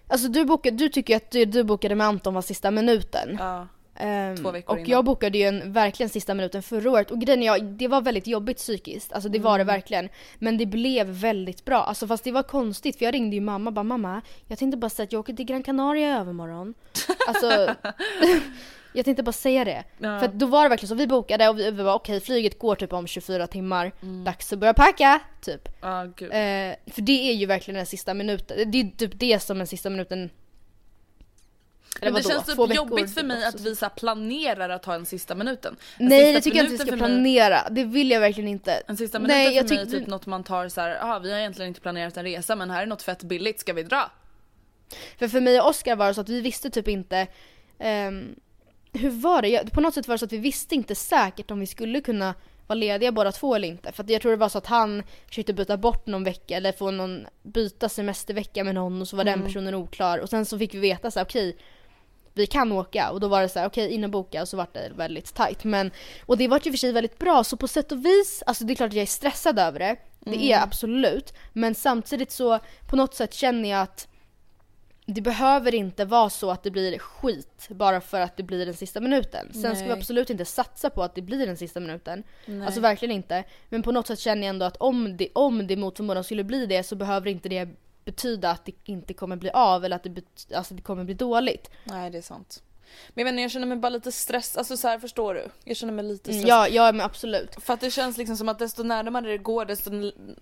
Alltså du, bokade, du tycker att du, du bokade med Anton var sista minuten. Ja. Ehm, Två veckor och innan. jag bokade ju en verkligen sista minuten förra året och grejen är, jag, det var väldigt jobbigt psykiskt, alltså det var det Mm. verkligen. Men det blev väldigt bra, alltså fast det var konstigt för jag ringde ju mamma bara mamma, jag tänkte bara säga att jag åker till Gran Canaria i övermorgon. [laughs] Alltså, [laughs] jag tänkte bara säga det. Ja. För då var det verkligen så, vi bokade och vi, vi var okej flyget går typ om 24 timmar, Mm. dags att börja packa, typ. Gud. Eh, för det är ju verkligen den sista minuten, det är typ det som en sista minuten Men det känns typ jobbigt för mig också. att vi så planerar att ha en sista minuten. En Nej sista det tycker jag inte vi ska för planera, det vill jag verkligen inte. En sista minuten Nej, för jag mig är typ något man tar så här, ah, vi har egentligen inte planerat en resa men här är något fett billigt, ska vi dra? För för mig och Oskar var det så att vi visste typ inte ehm, Hur var det? Jag, på något sätt var det så att vi visste inte säkert om vi skulle kunna vara lediga båda två eller inte. För jag tror det var så att han försökte byta bort någon vecka eller få någon byta semestervecka med någon och så var den personen oklar och sen så fick vi veta så här, okej vi kan åka och då var det så här okej in och boka och så var det väldigt tight men och det var ju för sig väldigt bra så på sätt och vis alltså det är klart att jag är stressad över det det är jag absolut men samtidigt så på något sätt känner jag att det behöver inte vara så att det blir skit bara för att det blir den sista minuten. Sen ska vi Nej. absolut inte satsa på att det blir den sista minuten. Alltså verkligen inte. Men på något sätt känner jag ändå att om det, om det mot förmodan skulle bli det så behöver inte det betyda att det inte kommer bli av eller att det, alltså det kommer bli dåligt. Nej det är sant. Men jag, menar, jag känner mig bara lite stress, alltså så här, förstår du? Jag känner mig lite Mm, stressad. ja, ja men absolut. För att det känns liksom som att desto närmare det går desto,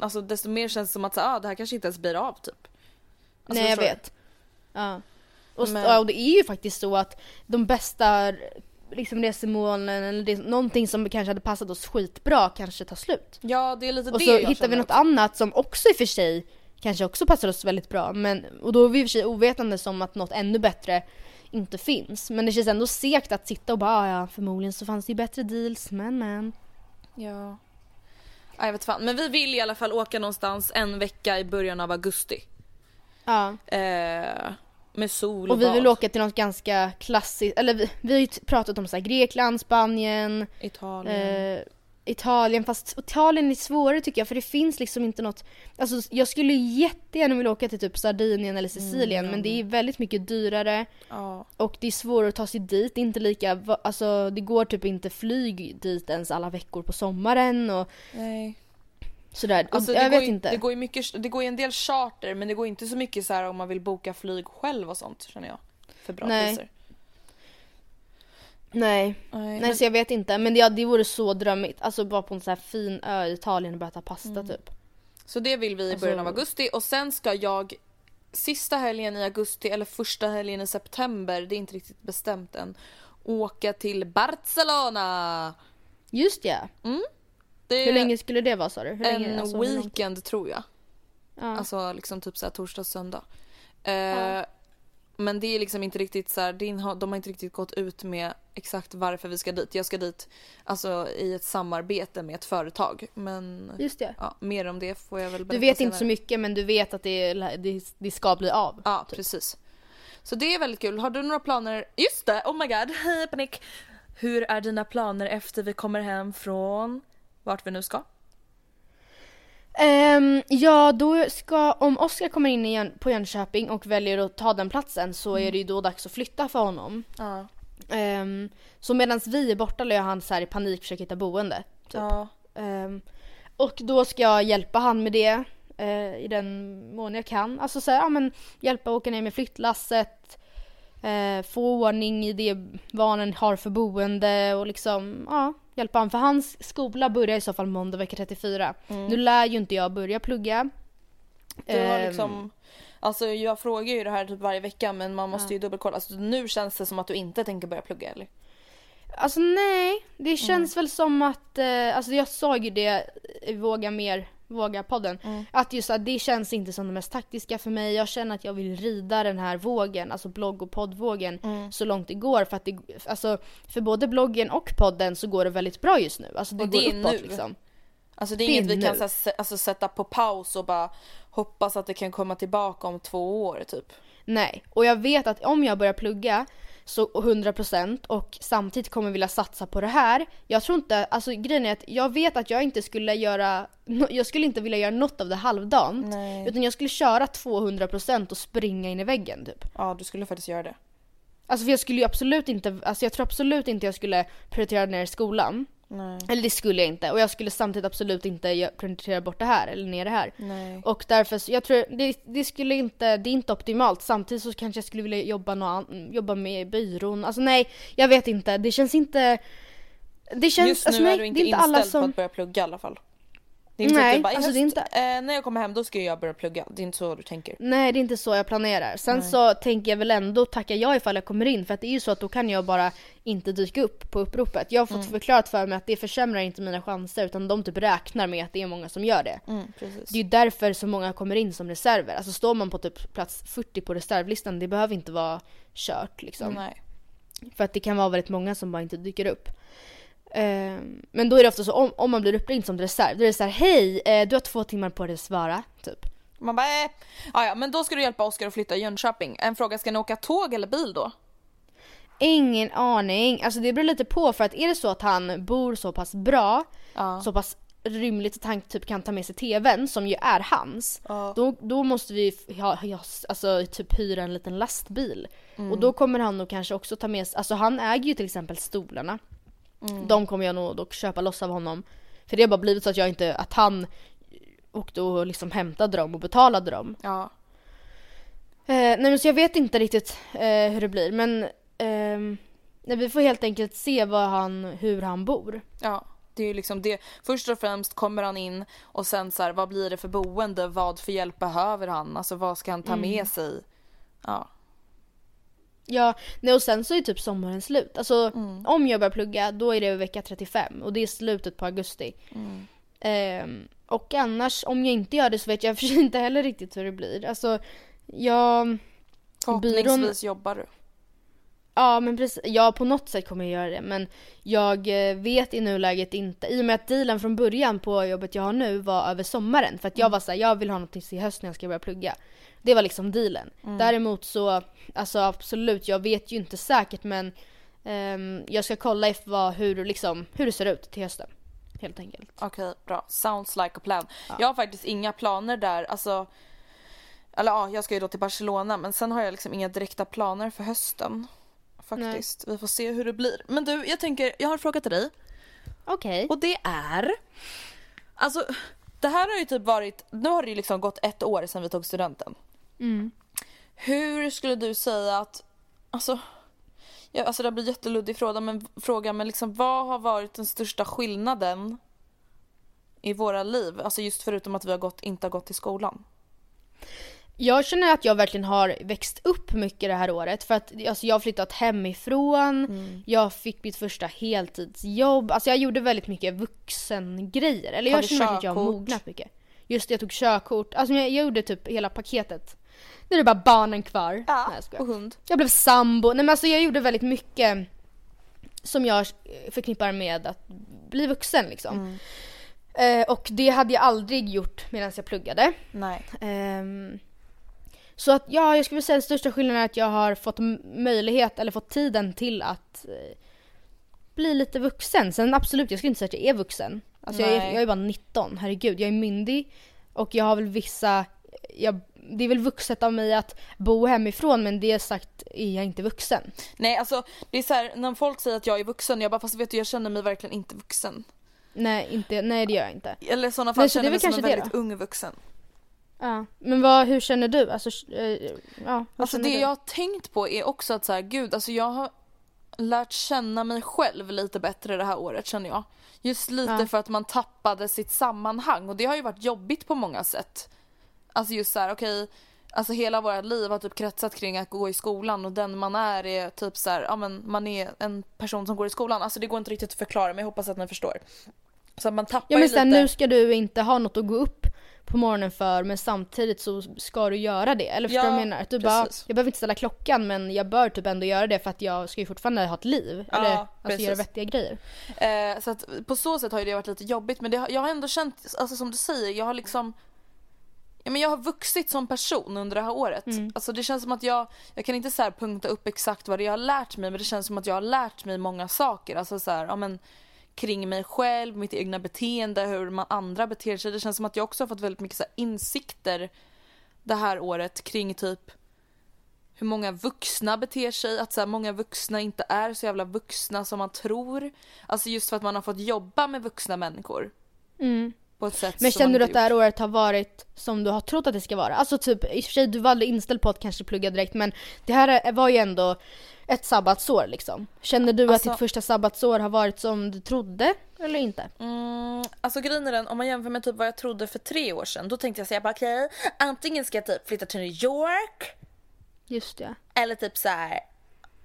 alltså, desto mer känns det som att så, ah, det här kanske inte ens blir av typ. Alltså, Nej jag du? vet. Ja. Och, Men- ja, och det är ju faktiskt så att de bästa liksom resemålen eller det, någonting som kanske hade passat oss skitbra kanske tar slut. Ja det är lite Och det så jag hittar vi något också. annat som också i och för sig kanske också passar oss väldigt bra. Men, och då är vi i och för sig ovetande som att något ännu bättre inte finns. Men det känns ändå segt att sitta och bara "Ah, ja förmodligen så fanns det ju bättre deals men men. Ja. Ja, jag vet fan. Men vi vill i alla fall åka någonstans en vecka i början av augusti. Ja. Eh, med sol och, Och vi vill åka till något ganska klassiskt, eller vi, vi har ju pratat om så Grekland, Spanien, Italien. eh, Italien. Fast Italien är svårare tycker jag för det finns liksom inte något, alltså jag skulle jättegärna vilja åka till typ Sardinien eller Sicilien men det är väldigt mycket dyrare. ja. Och det är svårare att ta sig dit, det är inte lika, alltså det går typ inte flyg dit ens alla veckor på sommaren och Nej. sådär. Alltså, jag vet ju, inte. det går ju mycket, det går ju en del charter men det går inte så mycket så här om man vill boka flyg själv och sånt känner jag. För bra Nej. priser. Nej, Nej, nej så jag vet inte. Men det, ja, det vore så drömmigt. Alltså bara på en sån här fin ö i Italien och bara äta pasta Mm. typ. Så det vill vi i Alltså- början av augusti och sen ska jag sista helgen i augusti eller första helgen i september, det är inte riktigt bestämt än, åka till Barcelona. Just ja. Det är Hur länge skulle det vara sa du? En alltså, weekend tror jag. Ja. Alltså liksom typ såhär torsdag, söndag. Eh, Men det är liksom inte riktigt så här, är- de har inte riktigt gått ut med exakt varför vi ska dit. Jag ska dit alltså i ett samarbete med ett företag. Men Just det. ja, mer om det får jag väl Du berätta vet senare. inte så mycket men du vet att det, det, det ska bli av. Ja, typ. precis. Så det är väldigt kul. Har du några planer? Just det, oh my god, [laughs] panik. Hur är dina planer efter vi kommer hem från vart vi nu ska? Ehm, ja, då ska, om Oskar kommer in igen på Jönköping och väljer att ta den platsen så är det ju då dags att flytta för honom. Ja. Ehm, så medan vi är borta lär han så i panik försöka hitta boende. Typ. Ja. Ehm, och då ska jag hjälpa han med det eh, i den mån jag kan. Alltså så här, ja men hjälpa åka ner med flyttlasset, eh, få ordning i det han har för boende och liksom, ja, hjälpa honom. För hans skola börjar i så fall måndag vecka 34. Nu lär ju inte jag börja plugga. Du har Ehm, liksom, alltså jag frågar ju det här typ varje vecka men man måste ju dubbelkolla. Alltså nu känns det som att du inte tänker börja plugga eller? Alltså nej, det Mm. känns väl som att, eh, alltså jag sa ju det i Våga Mer, Våga-podden, Mm. att just att det känns inte som det mest taktiska för mig. Jag känner att jag vill rida den här vågen, alltså blogg och poddvågen, Mm. så långt det går. För att det, alltså för både bloggen och podden så går det väldigt bra just nu. Alltså det, Och det går är uppåt nu. liksom. Alltså det är Det är inget vi kan så alltså, sätta på paus och bara hoppas att det kan komma tillbaka om två år typ. Nej, och jag vet att om jag börjar plugga så 100% och samtidigt kommer vilja satsa på det här. Jag tror inte, alltså grejen är att jag vet att jag inte skulle göra, [laughs] jag skulle inte vilja göra något av det halvdant. Nej. Utan jag skulle köra 200% och springa in i väggen typ. Ja du skulle faktiskt göra det. Alltså för jag skulle ju absolut inte, alltså jag tror absolut inte jag skulle prioritera ner skolan. Nej. Eller det skulle jag inte. Och jag skulle samtidigt absolut inte prioritera bort det här eller ner det här. Nej. Och därför, så jag tror det, det skulle inte, det är inte optimalt. Samtidigt så kanske jag skulle vilja jobba, nå, an- jobba med byrån. Alltså nej, jag vet inte. Det känns inte... Det känns, Just nu alltså, nej, är du inte det är inte inställd alla på som... att börja plugga i alla fall. Det är inte så Nej, att du bara, alltså, det är inte- eh, när jag kommer hem då ska jag börja plugga. Det är inte så du tänker. Nej det är inte så jag planerar. Sen så tänker jag väl ändå tacka ja ifall jag kommer in för att det är ju så att då kan jag bara inte dyka upp på uppropet. Jag har fått Mm. förklarat för mig att det försämrar inte mina chanser utan de typ räknar med att det är många som gör det. Mm. Det är ju därför så många kommer in som reserver. Alltså står man på typ plats 40 på reservlistan det behöver inte vara kört liksom. Nej. För att det kan vara väldigt många som bara inte dyker upp. Ehm, men då är det ofta så om, om man blir uppringd som reserv, då är det så här: hej eh, du har två timmar på dig att svara. Typ. Man bara, eh. ah, ja men då ska du hjälpa Oskar att flytta i Jönköping. En fråga, ska ni åka tåg eller bil då? Ingen aning. Alltså det beror lite på för att är det så att han bor så pass bra, Ja. så pass rymligt att han typ kan ta med sig tvn som ju är hans. Ja. Då, då måste vi ha, ha, alltså, typ hyra en liten lastbil. Mm. Och då kommer han nog kanske också ta med sig, alltså han äger ju till exempel stolarna. Mm. De kommer jag nog dock köpa loss av honom. För det har bara blivit så att jag inte, att han åkte och liksom hämtade dem och betalade dem. Ja. Eh, nej men så jag vet inte riktigt eh, hur det blir men ehm, nej, vi får helt enkelt se vad han, hur han bor. Ja. Det är ju liksom det. Först och främst kommer han in och sen så här, vad blir det för boende? Vad för hjälp behöver han? Alltså vad ska han ta med sig? Ja. Ja, nej och sen så är typ sommaren slut. Alltså om jag börjar plugga då är det vecka 35 och det är slutet på augusti. Ehm, och annars om jag inte gör det så vet jag [laughs] för sig inte heller riktigt hur det blir. Alltså jag... Förhoppningsvis jobbar du. Ja men precis, ja på något sätt kommer jag göra det men jag eh, vet i nuläget inte, i och med att dealen från början på jobbet jag har nu var över sommaren för att jag var såhär, jag vill ha något till höst när jag ska börja plugga. Det var liksom dealen. Däremot så, alltså absolut, jag vet ju inte säkert men ehm, jag ska kolla if vad, hur, liksom, hur det ser ut till hösten. Helt enkelt. Okej, bra. Sounds like a plan. Jag har faktiskt inga planer där. Alltså, eller ja, jag ska ju då till Barcelona men sen har jag liksom inga direkta planer för hösten. Faktiskt. Vi får se hur det blir. Men du, jag tänker, jag har en fråga till dig. Okej. Och det är... Alltså, det här har ju typ varit... Nu har det ju liksom gått ett år sedan vi tog studenten. Mm. Hur skulle du säga att... Alltså, ja, alltså det blir jätteluddig fråga men, fråga, men liksom vad har varit den största skillnaden i våra liv? Alltså just förutom att vi har gått, inte har gått till skolan. Jag känner att jag verkligen har växt upp mycket det här året för att alltså, jag har flyttat hemifrån, jag fick mitt första heltidsjobb, alltså jag gjorde väldigt mycket vuxengrejer. Eller jag känner verkligen att jag har mognat mycket. Just det, jag tog körkort, alltså jag, jag gjorde typ hela paketet. Nu är det bara barnen kvar. Nej, jag och hund. Jag blev sambo, nej men alltså jag gjorde väldigt mycket som jag förknippar med att bli vuxen liksom. Eh, och det hade jag aldrig gjort medan jag pluggade. Nej. Ehm, Så att ja, jag skulle säga den största skillnaden är att jag har fått möjlighet eller fått tiden till att eh, bli lite vuxen. Sen absolut, jag skulle inte säga att jag är vuxen. Alltså jag är, jag är bara 19, herregud. Jag är myndig och jag har väl vissa, jag, det är väl vuxet av mig att bo hemifrån men det sagt är jag inte vuxen. Nej alltså det är så här, när folk säger att jag är vuxen, jag bara fast vet du jag känner mig verkligen inte vuxen. Nej, inte, nej det gör jag inte. Eller i sådana fall Nej, så känner jag mig som en väldigt då. ung vuxen. Ja. Men vad, hur känner du? Alltså, eh, ja, Alltså det du? jag har tänkt på är också att så här, gud alltså jag har lärt känna mig själv lite bättre det här året känner jag. Just lite Ja. för att man tappade sitt sammanhang och det har ju varit jobbigt på många sätt. Alltså just så här, okej, alltså hela vårt liv har typ kretsat kring att gå i skolan och den man är är typ så här, ja men man är en person som går i skolan. Alltså det går inte riktigt att förklara men jag hoppas att ni förstår. Så man tappar Ja men sen lite. nu ska du inte ha något att gå upp på morgonen för men samtidigt så ska du göra det. Eller förstår du Ja, vad jag menar? Att du bara, jag behöver inte ställa klockan men jag bör typ ändå göra det för att jag ska ju fortfarande ha ett liv. Ja, eller alltså precis. göra vettiga grejer. Eh, så att på så sätt har ju det varit lite jobbigt men det, jag har ändå känt, alltså som du säger, jag har liksom Ja, men jag har vuxit som person under det här året. Alltså det känns som att jag, jag kan inte så punkta upp exakt vad jag har lärt mig men det känns som att jag har lärt mig många saker. Alltså så här, ja men kring mig själv, mitt egna beteende, hur man andra beter sig. Det känns som att jag också har fått väldigt mycket så här insikter det här året kring typ hur många vuxna beter sig, att så här, många vuxna inte är så jävla vuxna som man tror. Alltså just för att man har fått jobba med vuxna människor. På ett sätt Men känner du att det här året har varit som du har trott att det ska vara? Alltså typ, i och för sig du var aldrig inställd på att kanske plugga direkt men det här är- var ju ändå ett sabbatsår liksom. Känner du Alltså- att ditt första sabbatsår har varit som du trodde eller inte? Mm, alltså grejen är den, om man jämför med typ vad jag trodde för tre år sedan, då tänkte jag säga bara okej, antingen ska jag typ flytta till New York Just det. eller typ så här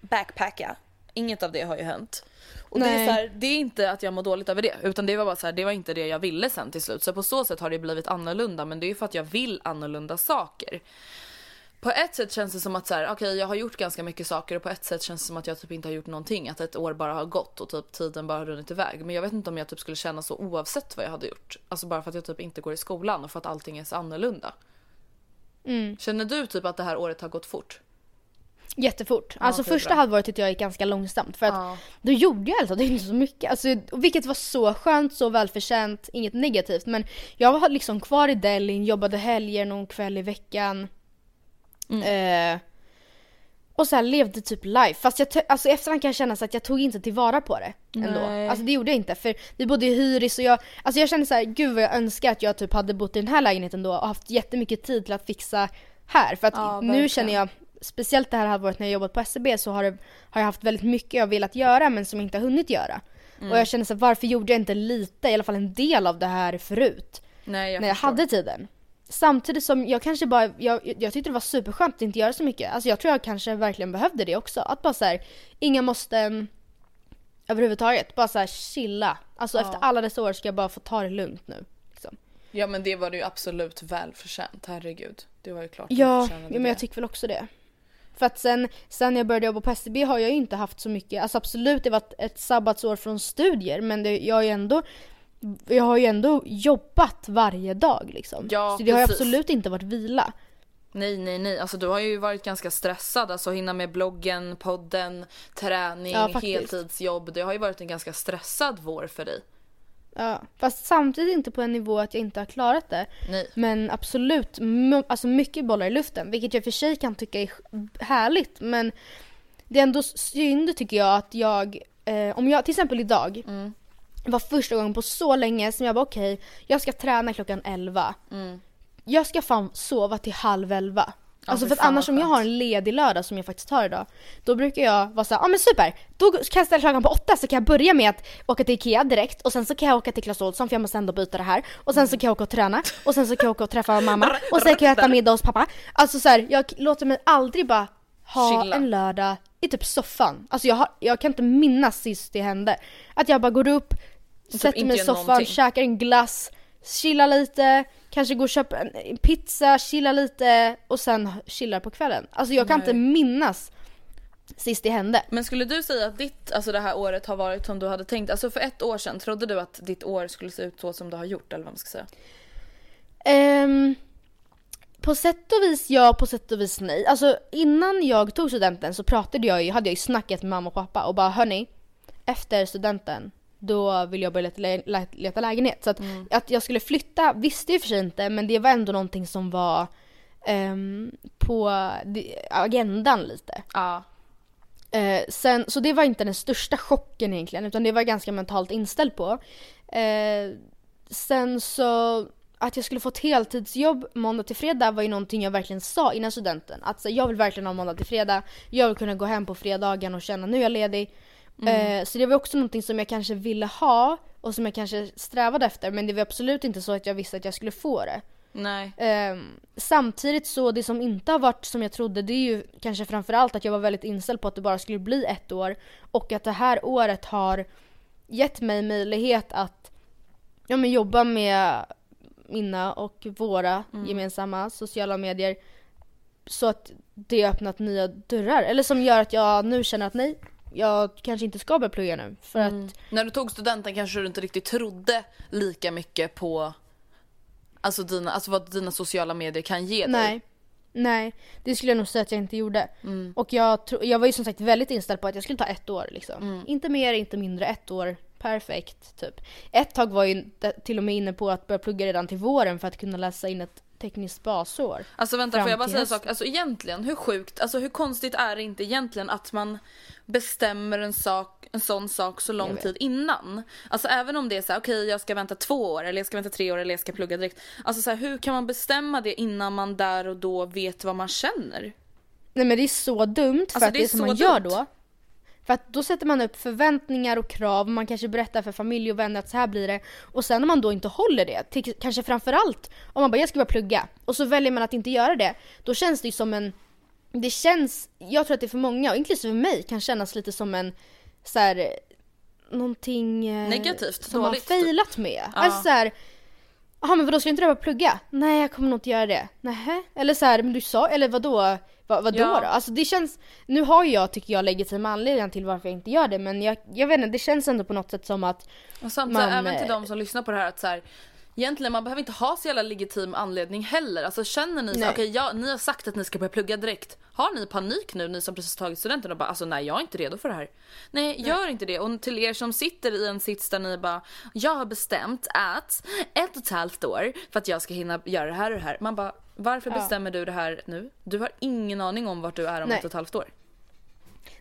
backpacka. Inget av det har ju hänt. Och det är, så här, det är inte att jag mår dåligt över det utan det var bara så här, det var inte det jag ville sen till slut. Så på så sätt har det blivit annorlunda men det är ju för att jag vill annorlunda saker. På ett sätt känns det som att så här, okej jag har gjort ganska mycket saker och på ett sätt känns det som att jag typ inte har gjort någonting. Att ett år bara har gått och typ tiden bara har runnit iväg. Men jag vet inte om jag typ skulle känna så oavsett vad jag hade gjort. Alltså bara för att jag typ inte går i skolan och för att allting är så annorlunda. Känner du typ att det här året har gått fort? Jättefort. alltså första halvåret tyckte jag gick ganska långsamt för att Ja. då gjorde jag alltså det inte så mycket. Alltså, vilket var så skönt, så välförtjänt, inget negativt. Men jag var liksom kvar i Delhin, jobbade helger någon kväll i veckan. Eh, och så här levde typ life. Fast jag, alltså efterhand kan jag känna så att jag tog inte tillvara på det ändå. Nej. Alltså det gjorde jag inte för vi bodde i hyris och jag, alltså jag kände så här, gud vad jag önskar att jag typ hade bott i den här lägenheten då och haft jättemycket tid till att fixa här. För att Ja, nu känner jag, speciellt det här halvåret när jag jobbat på SCB så har, det, har jag haft väldigt mycket jag velat göra men som jag inte har hunnit göra. Mm. Och jag känner så här, varför gjorde jag inte lite, i alla fall en del av det här förut? Nej jag när jag förstår. hade tiden. Samtidigt som jag kanske bara, jag, jag tyckte det var superskönt att inte göra så mycket. Alltså jag tror jag kanske verkligen behövde det också. Att bara så här, inga måste överhuvudtaget, bara så här chilla. Alltså efter alla dessa år ska jag bara få ta det lugnt nu. Liksom. Ja men det var det ju absolut välförtjänt, herregud. Det var ju klart Ja, ja, men jag tycker väl också det. För att sen, sen jag började jobba på SCB har jag ju inte haft så mycket, alltså absolut det var ett, sabbatsår från studier men det, jag har ju ändå jag har ju ändå jobbat varje dag liksom. Ja, så det har ju precis. absolut inte varit vila. Nej nej nej, alltså du har ju varit ganska stressad, alltså hinna med bloggen, podden, träning, Ja, heltidsjobb. Det har ju varit en ganska stressad vår för dig. Ja, fast samtidigt inte på en nivå att jag inte har klarat det. Nej. Men absolut, alltså mycket bollar i luften. Vilket jag för sig kan tycka är härligt. Men det är ändå synd tycker jag att jag, eh, om jag till exempel idag var första gången på så länge som jag var okej, jag ska träna klockan 11. Jag ska fan sova till halv 11. Alltså för att annars om jag har en ledig lördag som jag faktiskt har idag, då brukar jag vara såhär, ja ah, men super! Då kan jag ställa klockan på åtta så kan jag börja med att åka till Ikea direkt och sen så kan jag åka till Clas Ohlson för jag måste ändå byta det här. Och sen så kan jag åka och träna och sen så kan jag åka och träffa [laughs] mamma och sen kan jag äta middag hos pappa. Alltså så här, jag låter mig aldrig bara ha Chilla. en lördag i typ soffan. Alltså jag, har, jag kan inte minnas sist det hände. Att jag bara går upp, sätter inte mig i soffan, någonting. käkar en glass, chillar lite, kanske går och köper en pizza, chillar lite och sen chillar på kvällen. Alltså jag kan Nej. inte minnas sist det hände. Men skulle du säga att ditt, alltså det här året har varit som du hade tänkt? Alltså för ett år sedan, trodde du att ditt år skulle se ut så som det har gjort eller vad man ska säga? Ehm, på sätt och vis ja, på sätt och vis nej. Alltså innan jag tog studenten så pratade jag ju, hade jag ju snackat med mamma och pappa och bara hörni, efter studenten då vill jag börja leta, leta, lägenhet. Så att, Mm. att jag skulle flytta visste jag för sig inte men det var ändå någonting som var ehm, på agendan lite. Ja. Eh, sen, så det var inte den största chocken egentligen utan det var jag ganska mentalt inställd på. Eh, sen så att jag skulle få ett heltidsjobb måndag till fredag var ju någonting jag verkligen sa innan studenten. Att så, jag vill verkligen ha måndag till fredag. Jag vill kunna gå hem på fredagen och känna nu är jag ledig. Eh, så det var också någonting som jag kanske ville ha och som jag kanske strävade efter men det var absolut inte så att jag visste att jag skulle få det. Nej. Ehm, samtidigt så det som inte har varit som jag trodde det är ju kanske framförallt att jag var väldigt inställd på att det bara skulle bli ett år och att det här året har gett mig möjlighet att ja, men jobba med mina och våra gemensamma sociala medier så att det har öppnat nya dörrar eller som gör att jag nu känner att nej jag kanske inte ska börja plugga nu för att När du tog studenten kanske du inte riktigt trodde lika mycket på alltså, dina, alltså vad dina sociala medier kan ge dig. Nej. Nej, det skulle jag nog säga att jag inte gjorde. Och jag, tro, jag var ju som sagt väldigt inställd på att jag skulle ta ett år liksom. Inte mer, inte mindre, ett år. Perfekt, typ. Ett tag var jag ju till och med inne på att börja plugga redan till våren för att kunna läsa in ett tekniskt basår. Alltså vänta, får jag bara säga en sak? Alltså egentligen, hur sjukt, alltså hur konstigt är det inte egentligen att man bestämmer en sak, en sån sak så lång tid innan? Alltså även om det är så här, okej jag ska vänta två år eller jag ska vänta tre år eller jag ska plugga direkt. Alltså så här, hur kan man bestämma det innan man där och då vet vad man känner? Nej men det är så dumt för Alltså, att det det, som man gör dumt. då. För att då sätter man upp förväntningar och krav, man kanske berättar för familj och vänner att så här blir det. Och sen om man då inte håller det, till, kanske framförallt om man bara jag ska börja plugga och så väljer man att inte göra det. Då känns det ju som en, det känns, jag tror att det för många, och inklusive mig, kan kännas lite som en så här, någonting eh, Negativt, som man dåligt, failat med. Ja. Alltså så här, Jaha men vadå ska inte du börja plugga? Nej jag kommer nog inte göra det. Nähä? Eller så här, men du sa, eller vadå? Vad, vadå Ja. då? Alltså det känns, nu har jag tycker jag legitima anledningar till varför jag inte gör det men jag, jag vet inte, det känns ändå på något sätt som att Och samtidigt Man, även till eh, de som lyssnar på det här att så här, Egentligen man behöver inte ha så jävla legitim anledning heller. Alltså känner ni så Nej. ja, ni har sagt att ni ska börja plugga direkt. Har ni panik nu ni som precis tagit studenten och bara alltså nej jag är inte redo för det här. Nej, gör inte det. Och till er som sitter i en sits där ni bara jag har bestämt att ett och ett halvt år för att jag ska hinna göra det här och det här. Man bara varför bestämmer du det här nu? Du har ingen aning om vart du är om Nej. ett och ett halvt år.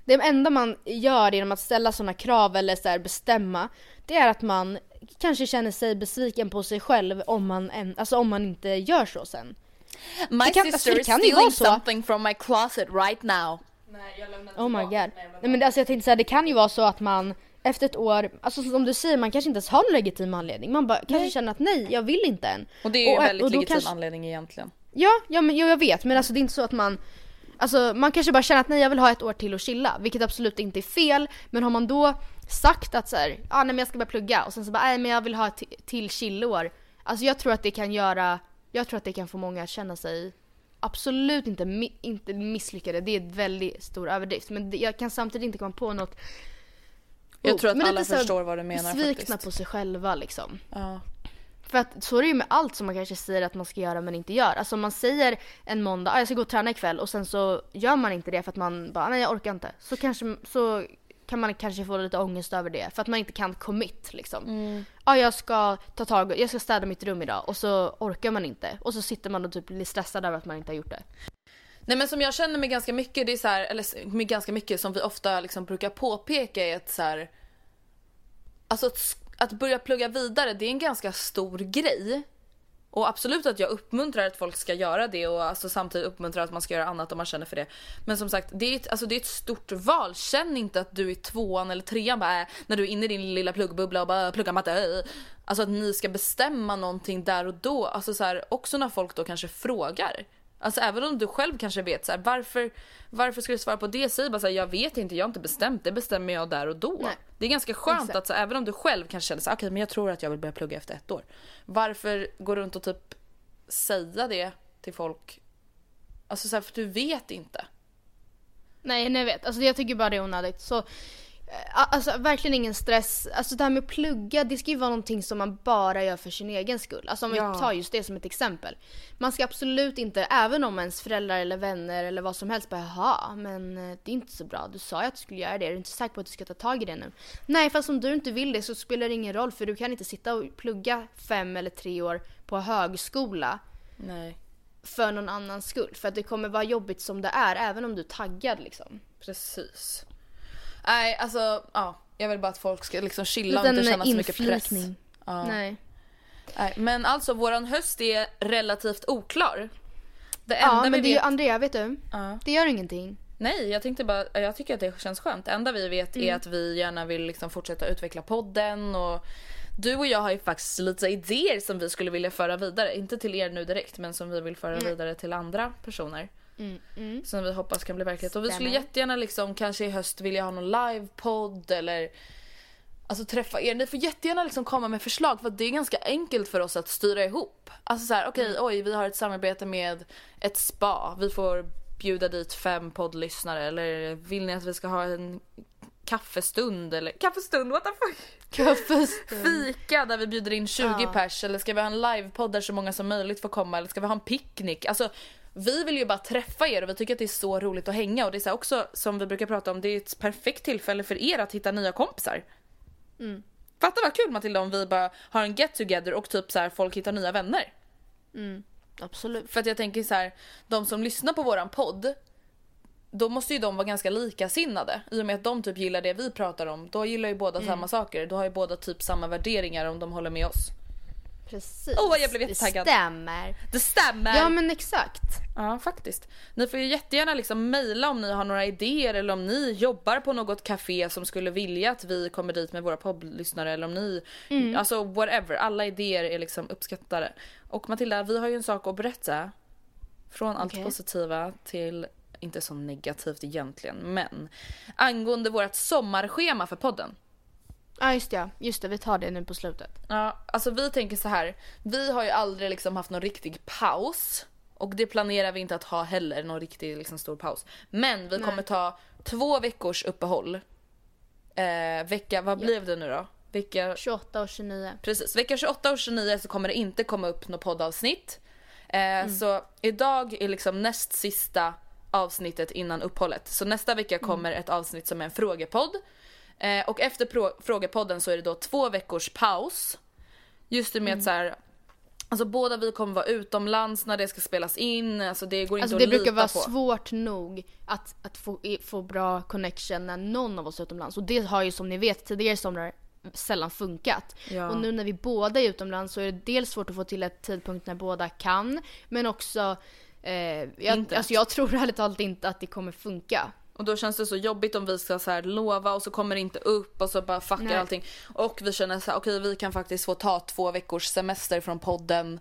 det enda man gör genom att ställa sådana krav eller så här bestämma det är att man kanske känner sig besviken på sig själv om man, en, alltså om man inte gör så sen. My Det kan- sister alltså, is kan ju vara stealing så. something from my closet right now. Oh my god. Nej, men alltså jag tänkte säga det kan ju vara så att man efter ett år, alltså som du säger man kanske inte ens har någon legitim anledning. Man bara kanske känner att nej jag vill inte än. Och det är ju en Och- väldigt och då legitim kanske- anledning egentligen. Ja, ja, men, ja jag vet men alltså det är inte så att man Alltså man kanske bara känner att nej jag vill ha ett år till att chilla, vilket absolut inte är fel. Men har man då sagt att så här, ah, nej men jag ska börja plugga och sen så bara nej men jag vill ha ett ti- till chillår. Alltså jag tror att det kan göra, jag tror att det kan få många att känna sig absolut inte, inte misslyckade. Det är ett väldigt stor överdrift. Men det, jag kan samtidigt inte komma på något Jag Oh, tror att alla förstår vad du menar Besvikna faktiskt. på sig själva liksom. Ja. För att så är det ju med allt som man kanske säger att man ska göra men inte gör. Alltså om man säger en måndag, ah, jag ska gå och träna ikväll och sen så gör man inte det för att man bara, nej jag orkar inte. Så kanske, så kan man kanske få lite ångest över det för att man inte kan commit liksom. Mm. Ja jag ska ta tag, jag ska städa mitt rum idag och så orkar man inte. Och så sitter man och typ blir stressad över att man inte har gjort det. Nej men som jag känner med ganska mycket, det är så här, eller med ganska mycket som vi ofta liksom brukar påpeka är att så här, Alltså att, att börja plugga vidare det är en ganska stor grej. Och absolut att jag uppmuntrar att folk ska göra det och alltså samtidigt uppmuntrar att man ska göra annat om man känner för det. Men som sagt, det är ett, alltså det är ett stort val. Känn inte att du är tvåan eller trean bara, äh, när du är inne i din lilla pluggbubbla och bara äh, pluggar matte. äh. Alltså att ni ska bestämma någonting där och då. Alltså så här, också när folk då kanske frågar. Alltså även om du själv kanske vet så här, varför, varför ska du svara på det? Säg bara så här, jag vet inte, jag har inte bestämt, det bestämmer jag där och då. Nej. Det är ganska skönt Exakt. att så, även om du själv kanske känner så här, okej men jag tror att jag vill börja plugga efter ett år. Varför gå runt och typ säga det till folk? Alltså så här, för du vet inte. Nej, nej jag vet. Alltså jag tycker bara det är onödigt. Så Alltså verkligen ingen stress. Alltså det här med att plugga, det ska ju vara någonting som man bara gör för sin egen skull. Alltså om vi Ja. tar just det som ett exempel. Man ska absolut inte, även om ens föräldrar eller vänner eller vad som helst bara jaha, men eh, det är inte så bra. Du sa ju att du skulle göra det, är du inte säker på att du ska ta tag i det nu? Nej, fast om du inte vill det så spelar det ingen roll för du kan inte sitta och plugga fem eller tre år på högskola Nej, för någon annans skull. För att det kommer vara jobbigt som det är, även om du är taggad liksom. precis. Nej, alltså ja. Jag vill bara att folk ska liksom chilla och inte känna så mycket press. Ja. Nej. Nej, men alltså våran höst är relativt oklar. Det enda Ja, vi men det är ju vet... Andrea, vet du? Ja. Det gör ingenting. Nej, jag tänkte bara, jag tycker att det känns skönt. Det enda vi vet Mm. är att vi gärna vill liksom fortsätta utveckla podden och du och jag har ju faktiskt lite idéer som vi skulle vilja föra vidare. Inte till er nu direkt, men som vi vill föra vidare till andra personer. Mm, Som vi hoppas kan bli verklighet. Och vi skulle jättegärna liksom kanske i höst vilja ha någon livepodd eller Alltså träffa er. Ni får jättegärna liksom komma med förslag för det är ganska enkelt för oss att styra ihop. Alltså så här, okej, Mm. oj, vi har ett samarbete med ett spa. Vi får bjuda dit fem poddlyssnare eller vill ni att vi ska ha en kaffestund eller kaffestund, what the fuck? Kaffestund. Fika där vi bjuder in 20 Ja. pers eller ska vi ha en livepodd där så många som möjligt får komma eller ska vi ha en picknick? Alltså vi vill ju bara träffa er och vi tycker att det är så roligt att hänga och det är också som vi brukar prata om, det är ett perfekt tillfälle för er att hitta nya kompisar. Mm. Fatta vad kul Matilda om vi bara har en get together och typ så här folk hittar nya vänner. Absolut. För att jag tänker så här, de som lyssnar på våran podd då måste ju de vara ganska likasinnade. I och med att de typ gillar det vi pratar om. Då gillar ju båda Mm. samma saker. Då har ju båda typ samma värderingar om de håller med oss. Precis. Åh, jag blev jättetaggad. Det stämmer. Det stämmer! Ja men exakt. Ja faktiskt. Ni får ju jättegärna liksom mejla om ni har några idéer eller om ni jobbar på något café som skulle vilja att vi kommer dit med våra poddlyssnare eller om ni, Mm. alltså whatever. Alla idéer är liksom uppskattade. Och Matilda, vi har ju en sak att berätta. Från allt Okej. positiva till inte så negativt egentligen men angående vårt sommarschema för podden. Ja just det, just det. Vi tar det nu på slutet. Ja, alltså vi tänker så här. Vi har ju aldrig liksom haft någon riktig paus. Och det planerar vi inte att ha heller, någon riktig liksom stor paus. Men vi kommer ta två veckors uppehåll. Eh, vecka, vad blev det nu då? Vecka, 28 och 29. precis, vecka 28 och 29 så kommer det inte komma upp något poddavsnitt. Eh, Så idag är liksom näst sista avsnittet innan uppehållet. Så nästa vecka kommer ett avsnitt som är en frågepodd. Eh, och efter pro- frågepodden så är det då två veckors paus. Just det med att så här, alltså båda vi kommer vara utomlands när det ska spelas in, alltså det går inte Alltså att det lita brukar vara på. svårt nog att, att få, få bra connection när någon av oss är utomlands. Och det har ju som ni vet tidigare somrar sällan funkat. Ja. Och nu när vi båda är utomlands så är det dels svårt att få till ett tidpunkt när båda kan. Men också, eh, jag, alltså jag tror ärligt talat inte att det kommer funka. Och då känns det så jobbigt om vi ska så här lova och så kommer det inte upp och så bara fuckar Nej. allting. Och vi känner så här, okej vi kan faktiskt få ta två veckors semester från podden.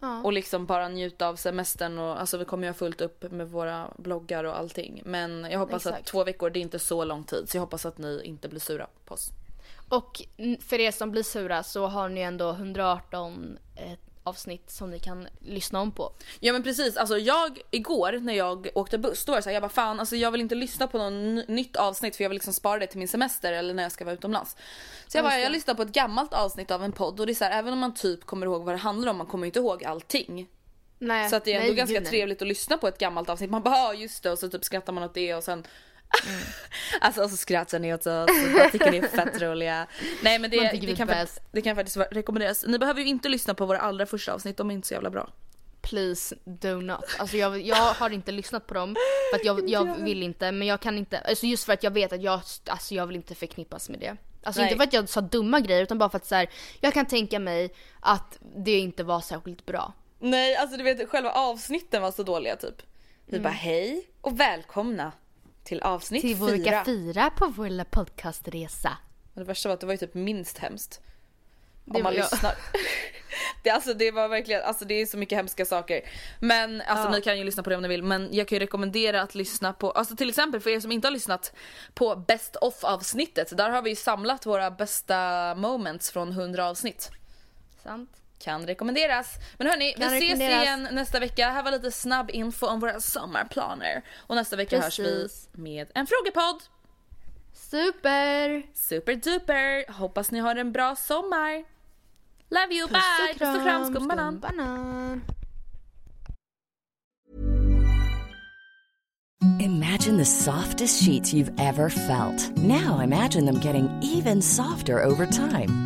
Ja. Och liksom bara njuta av semestern och alltså vi kommer ju ha fullt upp med våra bloggar och allting. Men jag hoppas att Exakt. två veckor det är inte så lång tid så jag hoppas att ni inte blir sura på oss. Och för er som blir sura så har ni ändå 118 eh, avsnitt som ni kan lyssna om på. Ja men precis, alltså jag igår när jag åkte buss då var det så här, jag bara fan alltså jag vill inte lyssna på något nytt avsnitt för jag vill liksom spara det till min semester eller när jag ska vara utomlands. Så jag bara, jag lyssnar på ett gammalt avsnitt av en podd och det är så här, även om man typ kommer ihåg vad det handlar om, man kommer inte ihåg allting. Nej, Så att det är ändå nej, ganska nej. trevligt att lyssna på ett gammalt avsnitt. Man bara ja just det och så typ skrattar man åt det och sen Mm. alltså och så skrattar ni åt oss och bara tycker ni är fett roliga. Nej men det, det, är kan, faktiskt, det kan faktiskt rekommenderas. Ni behöver ju inte lyssna på våra allra första avsnitt, de är inte så jävla bra. Please do not. Alltså jag, jag har inte lyssnat på dem för att jag, jag vill inte men jag kan inte, alltså just för att jag vet att jag, alltså jag vill inte förknippas med det. Alltså Nej. inte för att jag sa dumma grejer utan bara för att så här, jag kan tänka mig att det inte var särskilt bra. Nej alltså du vet själva avsnitten var så dåliga typ. Vi bara hej och välkomna till avsnitt Till vår fyra. fyra på vår lilla podcastresa. Och det värsta var att det var ju typ minst hemskt. Om man jag. lyssnar. [laughs] det, alltså, det var verkligen, alltså det är så mycket hemska saker. Men alltså ni kan ju lyssna på det om ni vill. Men jag kan ju rekommendera att lyssna på, alltså till exempel för er som inte har lyssnat på best of avsnittet. Där har vi ju samlat våra bästa moments från 100 avsnitt. Sant? Kan rekommenderas. Men hörni, vi Kan ses rekommenderas. igen nästa vecka. Här var lite snabb info om våra sommarplaner. Och nästa vecka hörs vi Precis. med en frågepodd. Super! Super duper! Hoppas ni har en bra sommar. Love you, Puss bye! och Puss och kram, kram, skumbanan. skumbanan. Imagine the softest sheets you've ever felt. Now imagine them getting even softer over time.